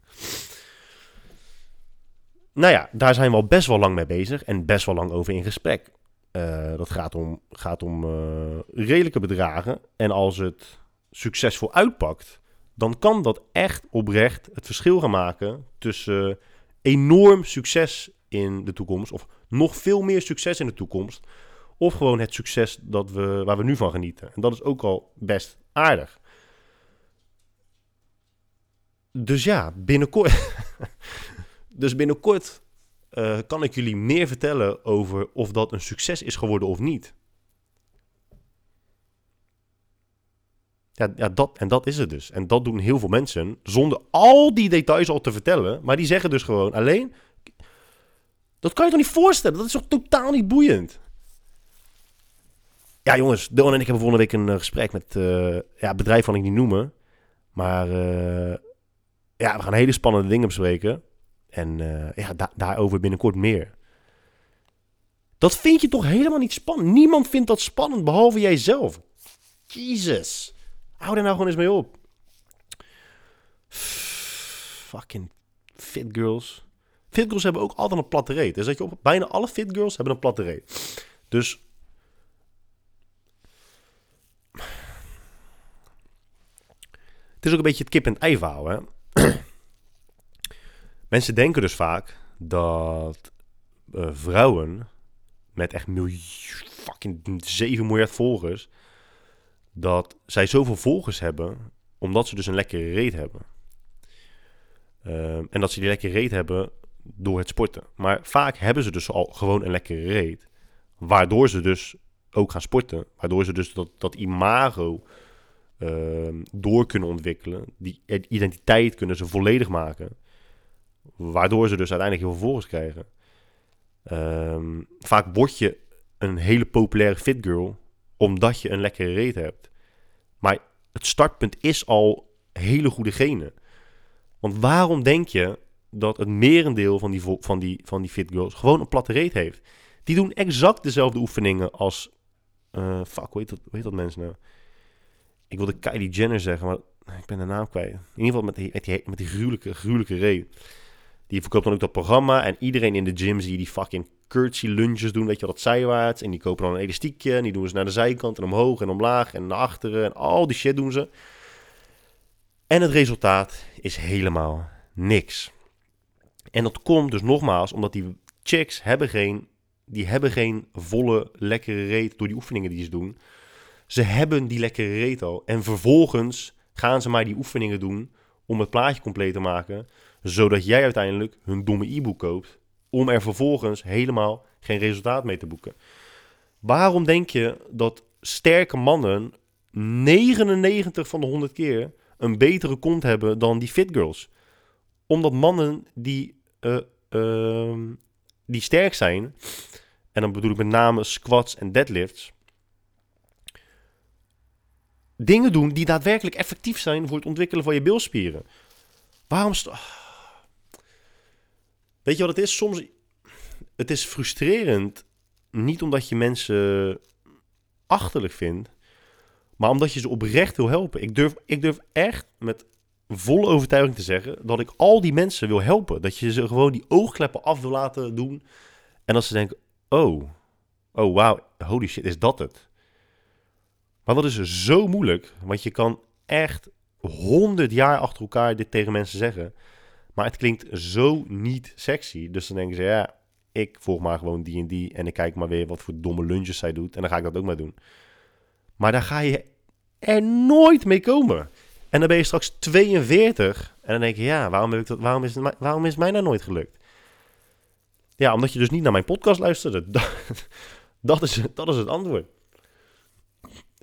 Nou ja, daar zijn we al best wel lang mee bezig en best wel lang over in gesprek. Uh, dat gaat om, gaat om redelijke bedragen. En als het succesvol uitpakt, dan kan dat echt oprecht het verschil gaan maken tussen enorm succes in de toekomst, of nog veel meer succes in de toekomst, of gewoon het succes dat we, waar we nu van genieten. En dat is ook al best aardig. Dus ja, binnenkort. (laughs) dus binnenkort uh, kan ik jullie meer vertellen over of dat een succes is geworden of niet. Ja, ja, dat, en dat is het dus. En dat doen heel veel mensen zonder al die details al te vertellen. Maar die zeggen dus gewoon alleen... Dat kan je toch niet voorstellen? Dat is toch totaal niet boeiend? Ja, jongens, Dylan en ik hebben volgende week een uh, gesprek met uh, ja, bedrijf van ik niet noemen. Maar uh, ja, we gaan hele spannende dingen bespreken. En ja, da daarover binnenkort meer. Dat vind je toch helemaal niet spannend? Niemand vindt dat spannend, behalve jijzelf. Jezus. Hou daar nou gewoon eens mee op. Fucking fit girls. Fit girls hebben ook altijd een platte reet. Dat je op, bijna alle fit girls hebben een platte reet. Dus Het is ook een beetje het kip en ei verhaal, hè? (clears throat) Mensen denken dus vaak dat uh, vrouwen met echt miljoen, fucking 7 miljard volgers, dat zij zoveel volgers hebben, omdat ze dus een lekkere reet hebben. Uh, en dat ze die lekkere reet hebben door het sporten. Maar vaak hebben ze dus al gewoon een lekkere reet, waardoor ze dus ook gaan sporten. Waardoor ze dus dat, dat imago uh, door kunnen ontwikkelen. Die identiteit kunnen ze volledig maken. Waardoor ze dus uiteindelijk heel veel volgers krijgen. Uh, vaak word je een hele populaire fit girl omdat je een lekkere reet hebt. Maar het startpunt is al hele goede genen. Want waarom denk je dat het merendeel van die, van die, van die fit girls gewoon een platte reet heeft? Die doen exact dezelfde oefeningen als... Uh, fuck, hoe heet, dat, heet dat mensen nou? Ik wilde Kylie Jenner zeggen, maar ik ben de naam kwijt. In ieder geval met die, met die, met die gruwelijke, gruwelijke reet. Die verkoopt dan ook dat programma. En iedereen in de gym zie je die fucking curtsy lunges doen. Weet je wat, dat zijwaarts. En die kopen dan een elastiekje. En die doen ze naar de zijkant en omhoog en omlaag en naar achteren. En al die shit doen ze. En het resultaat is helemaal niks. En dat komt dus nogmaals omdat die chicks hebben geen, die hebben geen volle lekkere reet door die oefeningen die ze doen. Ze hebben die lekkere reet al. En vervolgens gaan ze maar die oefeningen doen om het plaatje compleet te maken. zodat jij uiteindelijk hun domme e-book koopt, om er vervolgens helemaal geen resultaat mee te boeken. Waarom denk je dat sterke mannen 99 van de 100 keer een betere kont hebben dan die fit girls? Omdat mannen die, uh, uh, die sterk zijn, en dan bedoel ik met name squats en deadlifts, dingen doen die daadwerkelijk effectief zijn voor het ontwikkelen van je bilspieren. Waarom... Weet je wat het is? Soms... Het is frustrerend, niet omdat je mensen achterlijk vindt, maar omdat je ze oprecht wil helpen. Ik durf, ik durf echt met volle overtuiging te zeggen dat ik al die mensen wil helpen. Dat je ze gewoon die oogkleppen af wil laten doen. En dat ze denken, oh, oh wow, holy shit, is dat het? Maar dat is zo moeilijk, want je kan echt honderd jaar achter elkaar dit tegen mensen zeggen. Maar het klinkt zo niet sexy. Dus dan denken ze, ja, ik volg maar gewoon die en die. En ik kijk maar weer wat voor domme lunges zij doet. En dan ga ik dat ook maar doen. Maar daar ga je er nooit mee komen. En dan ben je straks 42. En dan denk je, ja, waarom, heb ik dat, waarom, is, het, waarom is mij nou nooit gelukt? Ja, omdat je dus niet naar mijn podcast luisterde. Dat, (laughs) dat, is, dat is het antwoord.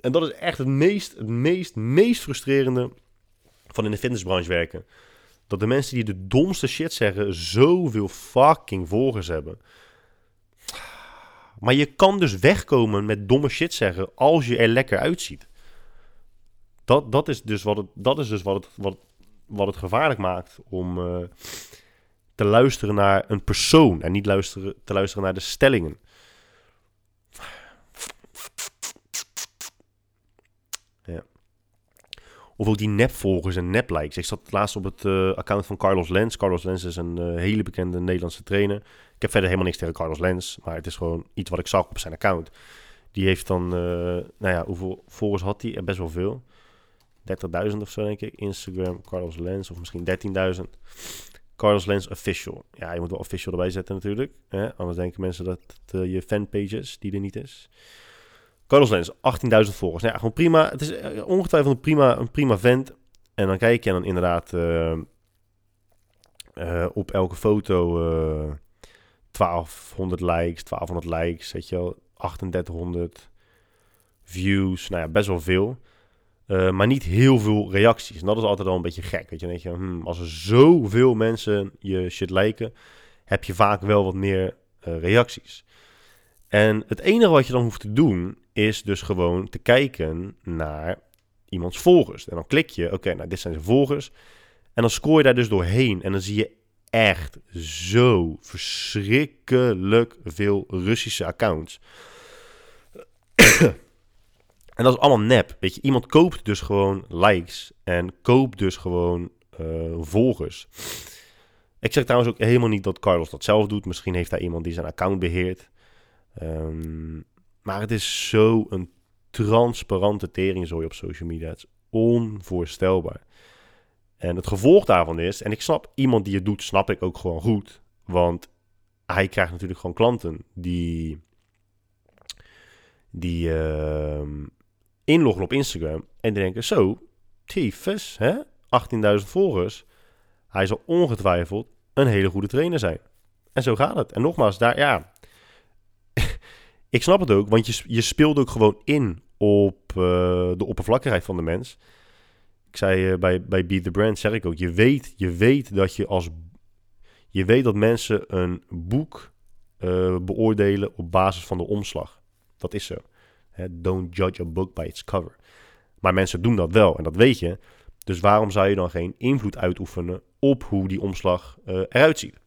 En dat is echt het meest, het meest, meest frustrerende van in de fitnessbranche werken. Dat de mensen die de domste shit zeggen, zoveel fucking volgers hebben. Maar je kan dus wegkomen met domme shit zeggen als je er lekker uitziet. Dat, dat is dus wat het, dat is dus wat het, wat, wat het gevaarlijk maakt om uh, te luisteren naar een persoon en niet luisteren, te luisteren naar de stellingen. Of ook die nepvolgers en neplikes. Ik zat laatst op het uh, account van Carlos Lens. Carlos Lens is een uh, hele bekende Nederlandse trainer. Ik heb verder helemaal niks tegen Carlos Lens. Maar het is gewoon iets wat ik zag op zijn account. Die heeft dan, uh, nou ja, hoeveel volgers had hij? Best wel veel. 30.000 of zo, denk ik. Instagram, Carlos Lens, of misschien 13.000. Carlos Lens Official. Ja, je moet wel official erbij zetten natuurlijk. Anders denken mensen dat het je fanpage is, die er niet is. Carlos Lens, 18.000 volgers. Nou ja, gewoon prima. Het is eh, ongetwijfeld een prima, een prima vent. En dan kijk je dan inderdaad uh, uh, op elke foto 1200 likes, 1200 likes, weet je wel, 3800 views. Nou ja, best wel veel. maar niet heel veel reacties. En dat is altijd al een beetje gek. Weet je, weet je hmm, als er zoveel mensen je shit liken, heb je vaak wel wat meer reacties. En het enige wat je dan hoeft te doen, is dus gewoon te kijken naar iemands volgers. En dan klik je, oké, nou dit zijn zijn volgers. En dan scroll je daar dus doorheen. En dan zie je echt zo verschrikkelijk veel Russische accounts. (coughs) en dat is allemaal nep. Weet je, iemand koopt dus gewoon likes en koopt dus gewoon uh, volgers. Ik zeg trouwens ook helemaal niet dat Carlos dat zelf doet. Misschien heeft hij iemand die zijn account beheert. Um, maar het is zo een transparante teringzooi op social media. Het is onvoorstelbaar. En het gevolg daarvan is, en ik snap iemand die het doet, snap ik ook gewoon goed. Want hij krijgt natuurlijk gewoon klanten die, die uh, inloggen op Instagram en die denken, zo, tyfus, hè? 18.000 volgers. Hij zal ongetwijfeld een hele goede trainer zijn. En zo gaat het. En nogmaals, daar, ja, ik snap het ook, want je, je speelt ook gewoon in op uh, de oppervlakkigheid van de mens. Ik zei uh, bij, bij Beat the Brand, zeg ik ook, je weet, je weet dat je als... Je weet dat mensen een boek uh, beoordelen op basis van de omslag. Dat is zo. Don't judge a book by its cover. Maar mensen doen dat wel en dat weet je. Dus waarom zou je dan geen invloed uitoefenen op hoe die omslag eruit ziet?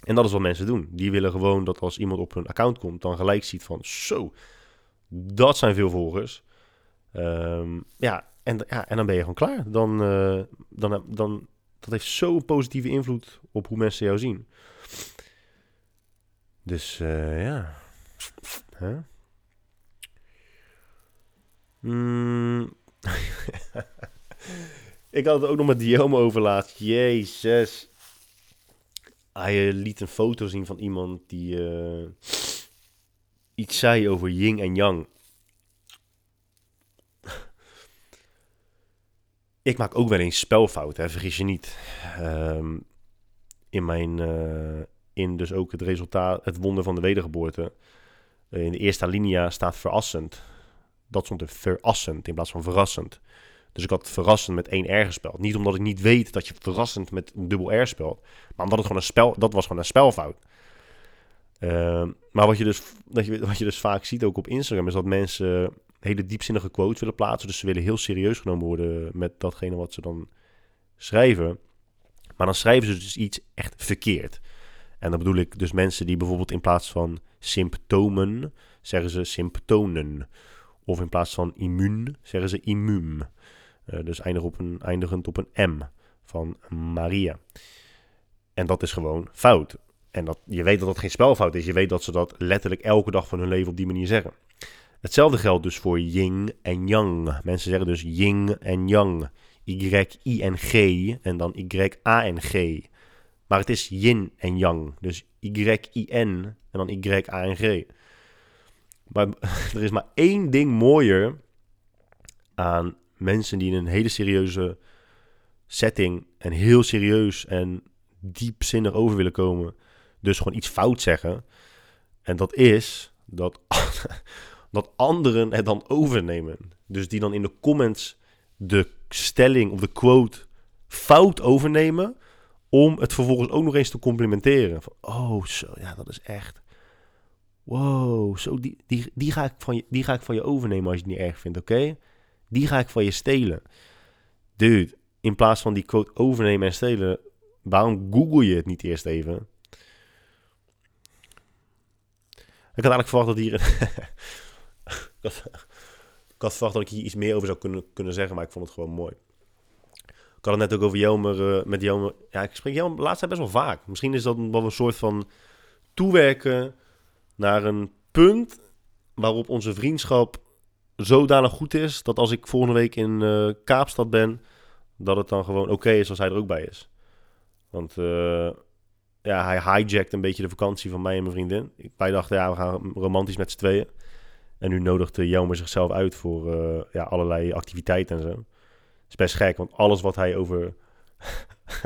En dat is wat mensen doen. Die willen gewoon dat als iemand op hun account komt, dan gelijk ziet van zo, dat zijn veel volgers. Um, ja, en, ja, en dan ben je gewoon klaar. Dan, uh, dan, dan, dat heeft zo'n positieve invloed op hoe mensen jou zien. Dus uh, ja. Mm. (laughs) ik had het ook nog met Diome over laatst. Jezus hij eh, liet een foto zien van iemand die uh, iets zei over yin en yang. ik maak ook wel eens spelfouten, vergis je niet. Um, in mijn, eh, in dus ook het resultaat, het wonder van de wedergeboorte. Eh, in de eerste alinea staat verrassend. Dat stond er verrassend in plaats van verrassend. Dus ik had verrassend met één R gespeld. Niet omdat ik niet weet dat je verrassend met een dubbel R spelt. Maar omdat het gewoon een spel, dat was gewoon een spelfout. Ehm, maar wat je, dus, dat je, wat je dus vaak ziet ook op Instagram is dat mensen hele diepzinnige quotes willen plaatsen. Dus ze willen heel serieus genomen worden met datgene wat ze dan schrijven. Maar dan schrijven ze dus iets echt verkeerd. En dan bedoel ik dus mensen die bijvoorbeeld in plaats van symptomen zeggen ze symptonen. Of in plaats van immuun zeggen ze immuun. Uh, dus op een, eindigend op een M van Maria. En dat is gewoon fout. En dat, je weet dat dat geen spelfout is. Je weet dat ze dat letterlijk elke dag van hun leven op die manier zeggen. Hetzelfde geldt dus voor yin en yang. Mensen zeggen dus yin en yang. Y-I-N-G en dan Y-A-N-G. Maar het is yin en yang. Dus Y-I-N en dan Y-A-N-G. Maar (laughs) er is maar één ding mooier aan mensen die in een hele serieuze setting en heel serieus en diepzinnig over willen komen. Dus gewoon iets fout zeggen. En dat is dat, (laughs) dat anderen het dan overnemen. Dus die dan in de comments de stelling of de quote fout overnemen. Om het vervolgens ook nog eens te complimenteren. Van, oh, zo, ja, dat is echt. Wow, zo, die, die, die, ga ik van je, die ga ik van je overnemen als je het niet erg vindt, oké? Die ga ik van je stelen. Dude, in plaats van die quote overnemen en stelen, waarom google je het niet eerst even? Ik had eigenlijk verwacht dat hier... (laughs) ik, had, ik had verwacht dat ik hier iets meer over zou kunnen, kunnen zeggen, maar ik vond het gewoon mooi. Ik had het net ook over Jelmer, uh, met Jelmer. Ja, ik spreek Jelmer laatst best wel vaak. Misschien is dat wel een soort van toewerken naar een punt waarop onze vriendschap zodanig goed is dat als ik volgende week in uh, Kaapstad ben, dat het dan gewoon oké is als hij er ook bij is. Want uh, ja, hij hijjackt een beetje de vakantie van mij en mijn vriendin. Wij dachten, ja, we gaan romantisch met z'n tweeën. En nu nodigt Jelmer zichzelf uit voor uh, ja, allerlei activiteiten en zo. Dat is best gek, want alles wat hij over...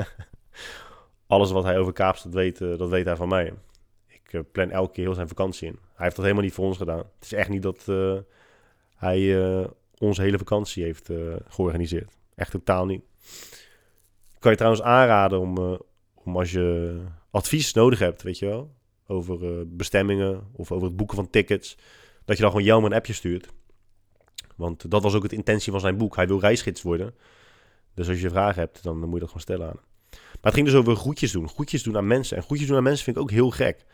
(laughs) alles wat hij over Kaapstad weet, dat weet hij van mij. Ik plan elke keer heel zijn vakantie in. Hij heeft dat helemaal niet voor ons gedaan. Het is echt niet dat hij uh, onze hele vakantie heeft uh, georganiseerd. Echt totaal niet. Ik kan je trouwens aanraden om, uh, om als je advies nodig hebt, weet je wel, over bestemmingen of over het boeken van tickets, dat je dan gewoon jou een appje stuurt. Want dat was ook het intentie van zijn boek. Hij wil reisgids worden. Dus als je vragen hebt, dan moet je dat gewoon stellen aan Maar het ging dus over groetjes doen. Groetjes doen aan mensen. En groetjes doen aan mensen vind ik ook heel gek.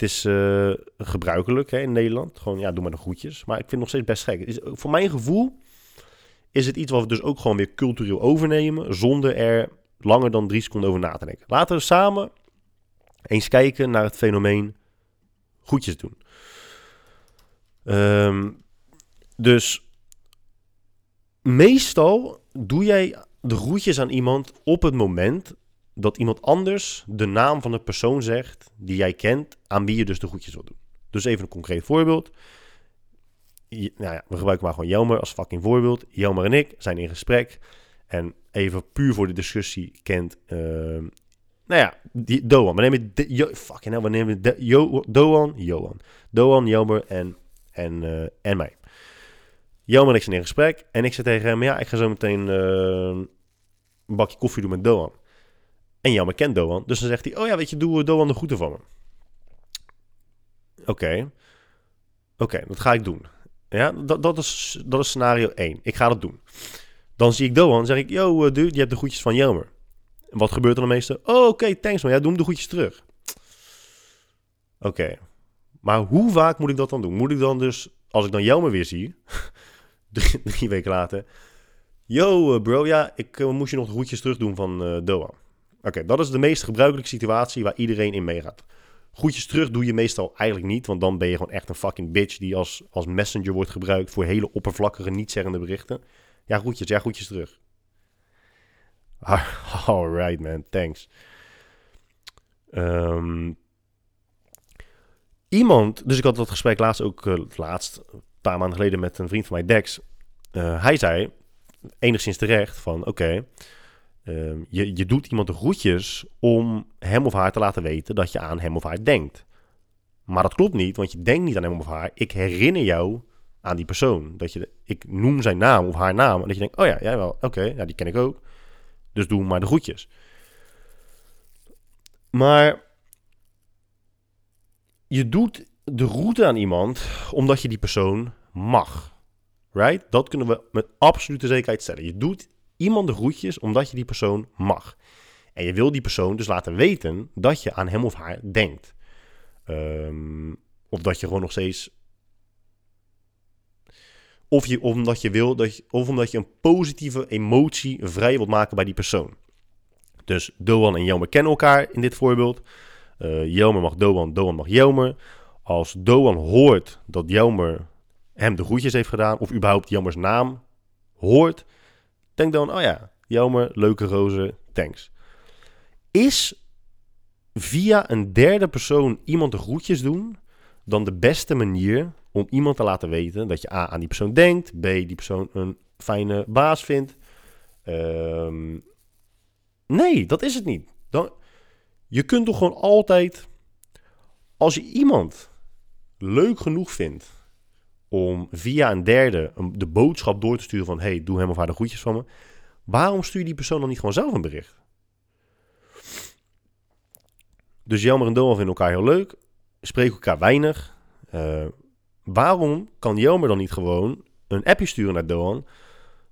Het is uh, gebruikelijk hè, in Nederland. Gewoon, ja, doe maar de groetjes. Maar ik vind het nog steeds best gek. Is, voor mijn gevoel is het iets wat we dus ook gewoon weer cultureel overnemen... zonder er langer dan drie seconden over na te denken. Laten we samen eens kijken naar het fenomeen groetjes doen. Um, dus meestal doe jij de groetjes aan iemand op het moment dat iemand anders de naam van de persoon zegt die jij kent, aan wie je dus de groetjes wil doen. Dus even een concreet voorbeeld. nou ja, we gebruiken maar gewoon Jelmer als fucking voorbeeld. Jelmer en ik zijn in gesprek. En even puur voor de discussie kent... Uh, nou ja, die, Doan. We nemen... De, fucking hell, we Doan, Johan. Doan, Jelmer en, en, uh, en mij. Jelmer en ik zijn in gesprek. En ik zeg tegen hem... Ja, ik ga zo meteen uh, een bakje koffie doen met Doan. En Jammer kent Doan. Dus dan zegt hij, oh ja, weet je, doe Doan de groeten van me. Oké. Oké, dat ga ik doen. Ja, dat, dat, is, dat is scenario 1. Ik ga dat doen. Dan zie ik Doan, zeg ik, yo uh, dude, je hebt de groetjes van Jelmer. En wat gebeurt er dan meestal? Oh, oké, thanks man. Ja, doe hem de groetjes terug. Oké. Maar hoe vaak moet ik dat dan doen? Moet ik dan dus, als ik dan Jelmer weer zie, (laughs) drie, weken later... Yo uh, bro, ja, ik uh, moest je nog de groetjes terug doen van Doan. Oké, dat is de meest gebruikelijke situatie waar iedereen in meegaat. Goedjes terug doe je meestal eigenlijk niet, want dan ben je gewoon echt een fucking bitch die als, als messenger wordt gebruikt voor hele oppervlakkige, niet-zeggende berichten. Ja, groetjes, ja, groetjes terug. (laughs) Alright, man, thanks. Um, iemand, dus ik had dat gesprek laatst ook, uh, laatst, een paar maanden geleden met een vriend van mij, Dex. Uh, hij zei, enigszins terecht, van oké, Ehm, je, je doet iemand de groetjes om hem of haar te laten weten dat je aan hem of haar denkt. Maar dat klopt niet, want je denkt niet aan hem of haar. Ik herinner jou aan die persoon. Dat je, ik noem zijn naam of haar naam. En dat je denkt, oh ja, jij wel, oké, die ken ik ook. Dus doe maar de groetjes. Maar je doet de route aan iemand omdat je die persoon mag. Right? Dat kunnen we met absolute zekerheid stellen. Je doet iemand de groetjes omdat je die persoon mag. En je wil die persoon dus laten weten dat je aan hem of haar denkt. Um, of dat je gewoon nog steeds. Of, je, omdat je wil dat je, of omdat je een positieve emotie vrij wilt maken bij die persoon. Dus Doan en Jelmer kennen elkaar in dit voorbeeld. Uh, Jelmer mag Doan, Doan mag Jelmer. Als Doan hoort dat Jelmer hem de groetjes heeft gedaan, of überhaupt Jelmers naam hoort, denkt dan, oh ja, Jelmer, leuke rozen, thanks. Is via een derde persoon iemand de groetjes doen dan de beste manier om iemand te laten weten dat je A aan die persoon denkt, B die persoon een fijne baas vindt. Ehm, nee, dat is het niet. Dan, je kunt toch gewoon altijd, als je iemand leuk genoeg vindt om via een derde de boodschap door te sturen van hey, doe hem of haar de groetjes van me. Waarom stuur je die persoon dan niet gewoon zelf een bericht? Dus Jelmer en Doan vinden elkaar heel leuk, spreken elkaar weinig. Uh, waarom kan Jelmer dan niet gewoon een appje sturen naar Doan?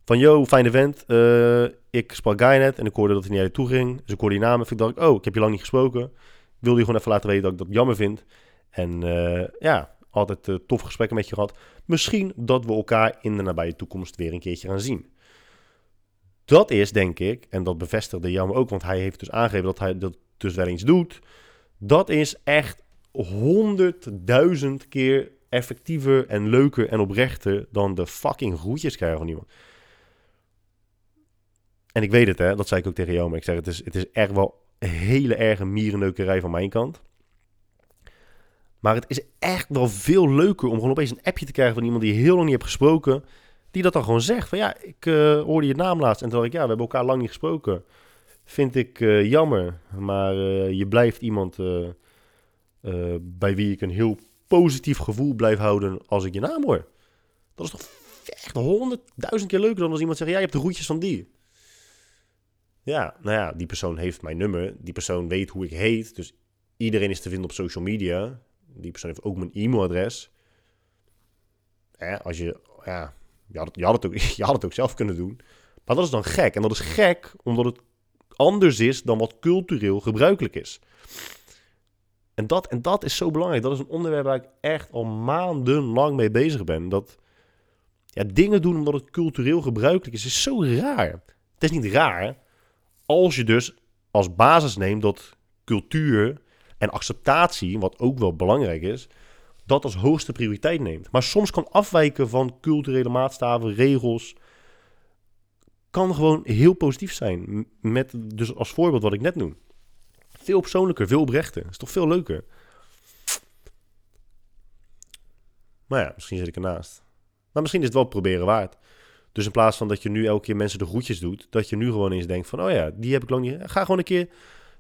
Van, yo, fijne vent, uh, ik sprak Guy net en ik hoorde dat hij niet naar je toe ging. Dus ik hoorde die naam en ik dacht, oh, ik heb je lang niet gesproken. Wilde je gewoon even laten weten dat ik dat jammer vind. En uh, ja, altijd uh, tof gesprekken met je gehad. Misschien dat we elkaar in de nabije toekomst weer een keertje gaan zien. Dat is, denk ik, en dat bevestigde Jammer ook, want hij heeft dus aangegeven dat hij dat dus wel eens doet. Dat is echt honderdduizend keer effectiever en leuker en oprechter dan de fucking groetjes krijgen van iemand. En ik weet het, hè, dat zei ik ook tegen jou, maar ik zeg het is, het is echt wel een hele erge mierenneukerij van mijn kant. Maar het is echt wel veel leuker om gewoon opeens een appje te krijgen van iemand die je heel lang niet hebt gesproken. Die dat dan gewoon zegt. Van ja, ik uh, hoorde je naam laatst. En toen dacht ik, ja, we hebben elkaar lang niet gesproken. Vind ik uh, jammer. Maar uh, je blijft iemand bij wie ik een heel positief gevoel blijf houden als ik je naam hoor. Dat is toch echt honderdduizend keer leuker dan als iemand zegt, ja, je hebt de roetjes van die. Ja, nou ja, die persoon heeft mijn nummer. Die persoon weet hoe ik heet. Dus iedereen is te vinden op social media. Die persoon heeft ook mijn e-mailadres. als je, ja, je had, het, je, had het ook, (laughs) je had het ook zelf kunnen doen. Maar dat is dan gek. En dat is gek omdat het anders is dan wat cultureel gebruikelijk is. En dat, en dat is zo belangrijk. Dat is een onderwerp waar ik echt al maandenlang mee bezig ben. Dat ja, dingen doen omdat het cultureel gebruikelijk is, is zo raar. Het is niet raar als je dus als basis neemt dat cultuur en acceptatie, wat ook wel belangrijk is, dat als hoogste prioriteit neemt. Maar soms kan afwijken van culturele maatstaven, regels, kan gewoon heel positief zijn. Met dus als voorbeeld wat ik net noem. Veel persoonlijker, veel oprechter. Is toch veel leuker. Maar ja, misschien zit ik ernaast. Maar misschien is het wel proberen waard. Dus in plaats van dat je nu elke keer mensen de groetjes doet, dat je nu gewoon eens denkt van, oh ja, die heb ik lang niet. Ga gewoon een keer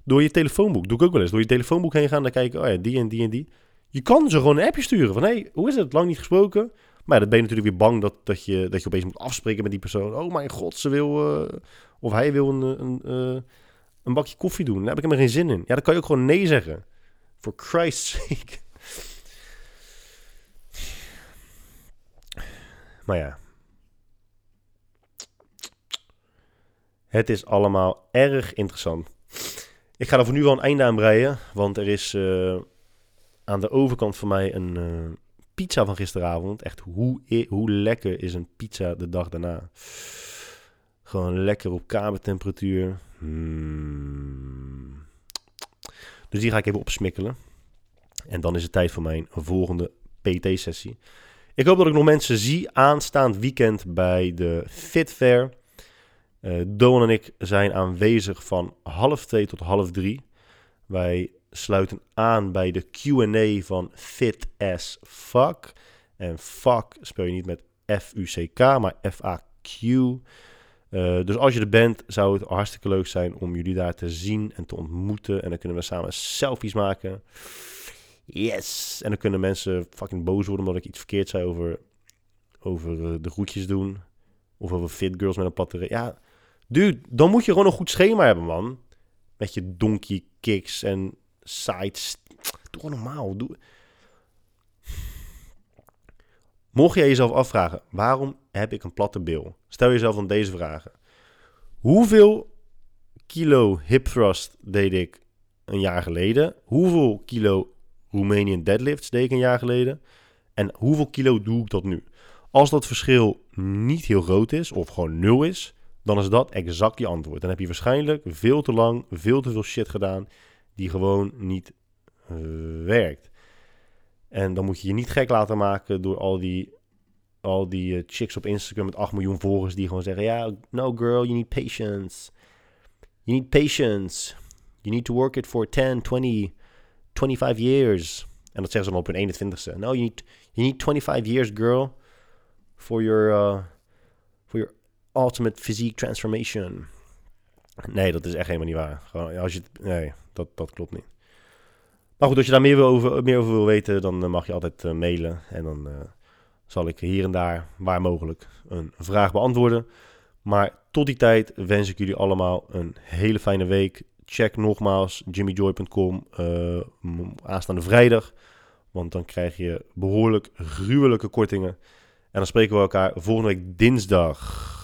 door je telefoonboek. Doe ik ook wel eens. Door je telefoonboek heen gaan. Dan kijken, oh ja, die en die en die. Je kan ze gewoon een appje sturen van, hey, hoe is het? Lang niet gesproken. Maar dan ben je natuurlijk weer bang dat, dat, je, dat je opeens moet afspreken met die persoon. Oh mijn god, ze wil, uh, of hij wil een, een, uh, een bakje koffie doen. Daar heb ik helemaal geen zin in. Ja, dan kan je ook gewoon nee zeggen. For Christ's (laughs) sake. Maar ja. Het is allemaal erg interessant. Ik ga er voor nu wel een einde aan breien. Want er is uh, aan de overkant van mij een uh, pizza van gisteravond. Echt, hoe, hoe lekker is een pizza de dag daarna? Gewoon lekker op kamertemperatuur. Hmm. Dus die ga ik even opsmikkelen. En dan is het tijd voor mijn volgende PT-sessie. Ik hoop dat ik nog mensen zie aanstaand weekend bij de Fit Fair. Uh, Doan en ik zijn aanwezig van half twee tot half drie. Wij sluiten aan bij de Q&A van Fit as Fuck. En fuck speel je niet met F-U-C-K, maar F-A-Q. Uh, dus als je er bent, zou het hartstikke leuk zijn om jullie daar te zien en te ontmoeten. En dan kunnen we samen selfies maken. Yes! En dan kunnen mensen fucking boos worden omdat ik iets verkeerd zei over, over uh, de groetjes doen. Of over fit girls met een batterij. Ja, dude, dan moet je gewoon een goed schema hebben, man. Met je donkey kicks en sides. Doe gewoon normaal. Doe... Mocht jij jezelf afvragen, waarom heb ik een platte bil? Stel jezelf dan deze vragen. Hoeveel kilo hip thrust deed ik een jaar geleden? Hoeveel kilo Romanian deadlifts deed ik een jaar geleden? En hoeveel kilo doe ik dat nu? Als dat verschil niet heel groot is, of gewoon nul is, dan is dat exact je antwoord. Dan heb je waarschijnlijk veel te lang, veel te veel shit gedaan die gewoon niet uh, werkt. En dan moet je je niet gek laten maken door al die, al die uh, chicks op Instagram met 8 miljoen volgers die gewoon zeggen: Ja, no girl, you need patience. You need patience. You need to work it for 10, 20, 25 years. En dat zeggen ze dan op hun 21ste. No, you need, you need 25 years, girl, for your, uh, ultimate physique transformation. Nee, dat is echt helemaal niet waar. Gewoon, als je, nee, dat, dat klopt niet. Maar goed, als je daar meer over, meer over wil weten, dan eh, mag je altijd uh, mailen. En dan uh, zal ik hier en daar, waar mogelijk, een vraag beantwoorden. Maar tot die tijd wens ik jullie allemaal een hele fijne week. Check nogmaals jimmyjoy.com uh, aanstaande vrijdag. Want dan krijg je behoorlijk gruwelijke kortingen. En dan spreken we elkaar volgende week dinsdag.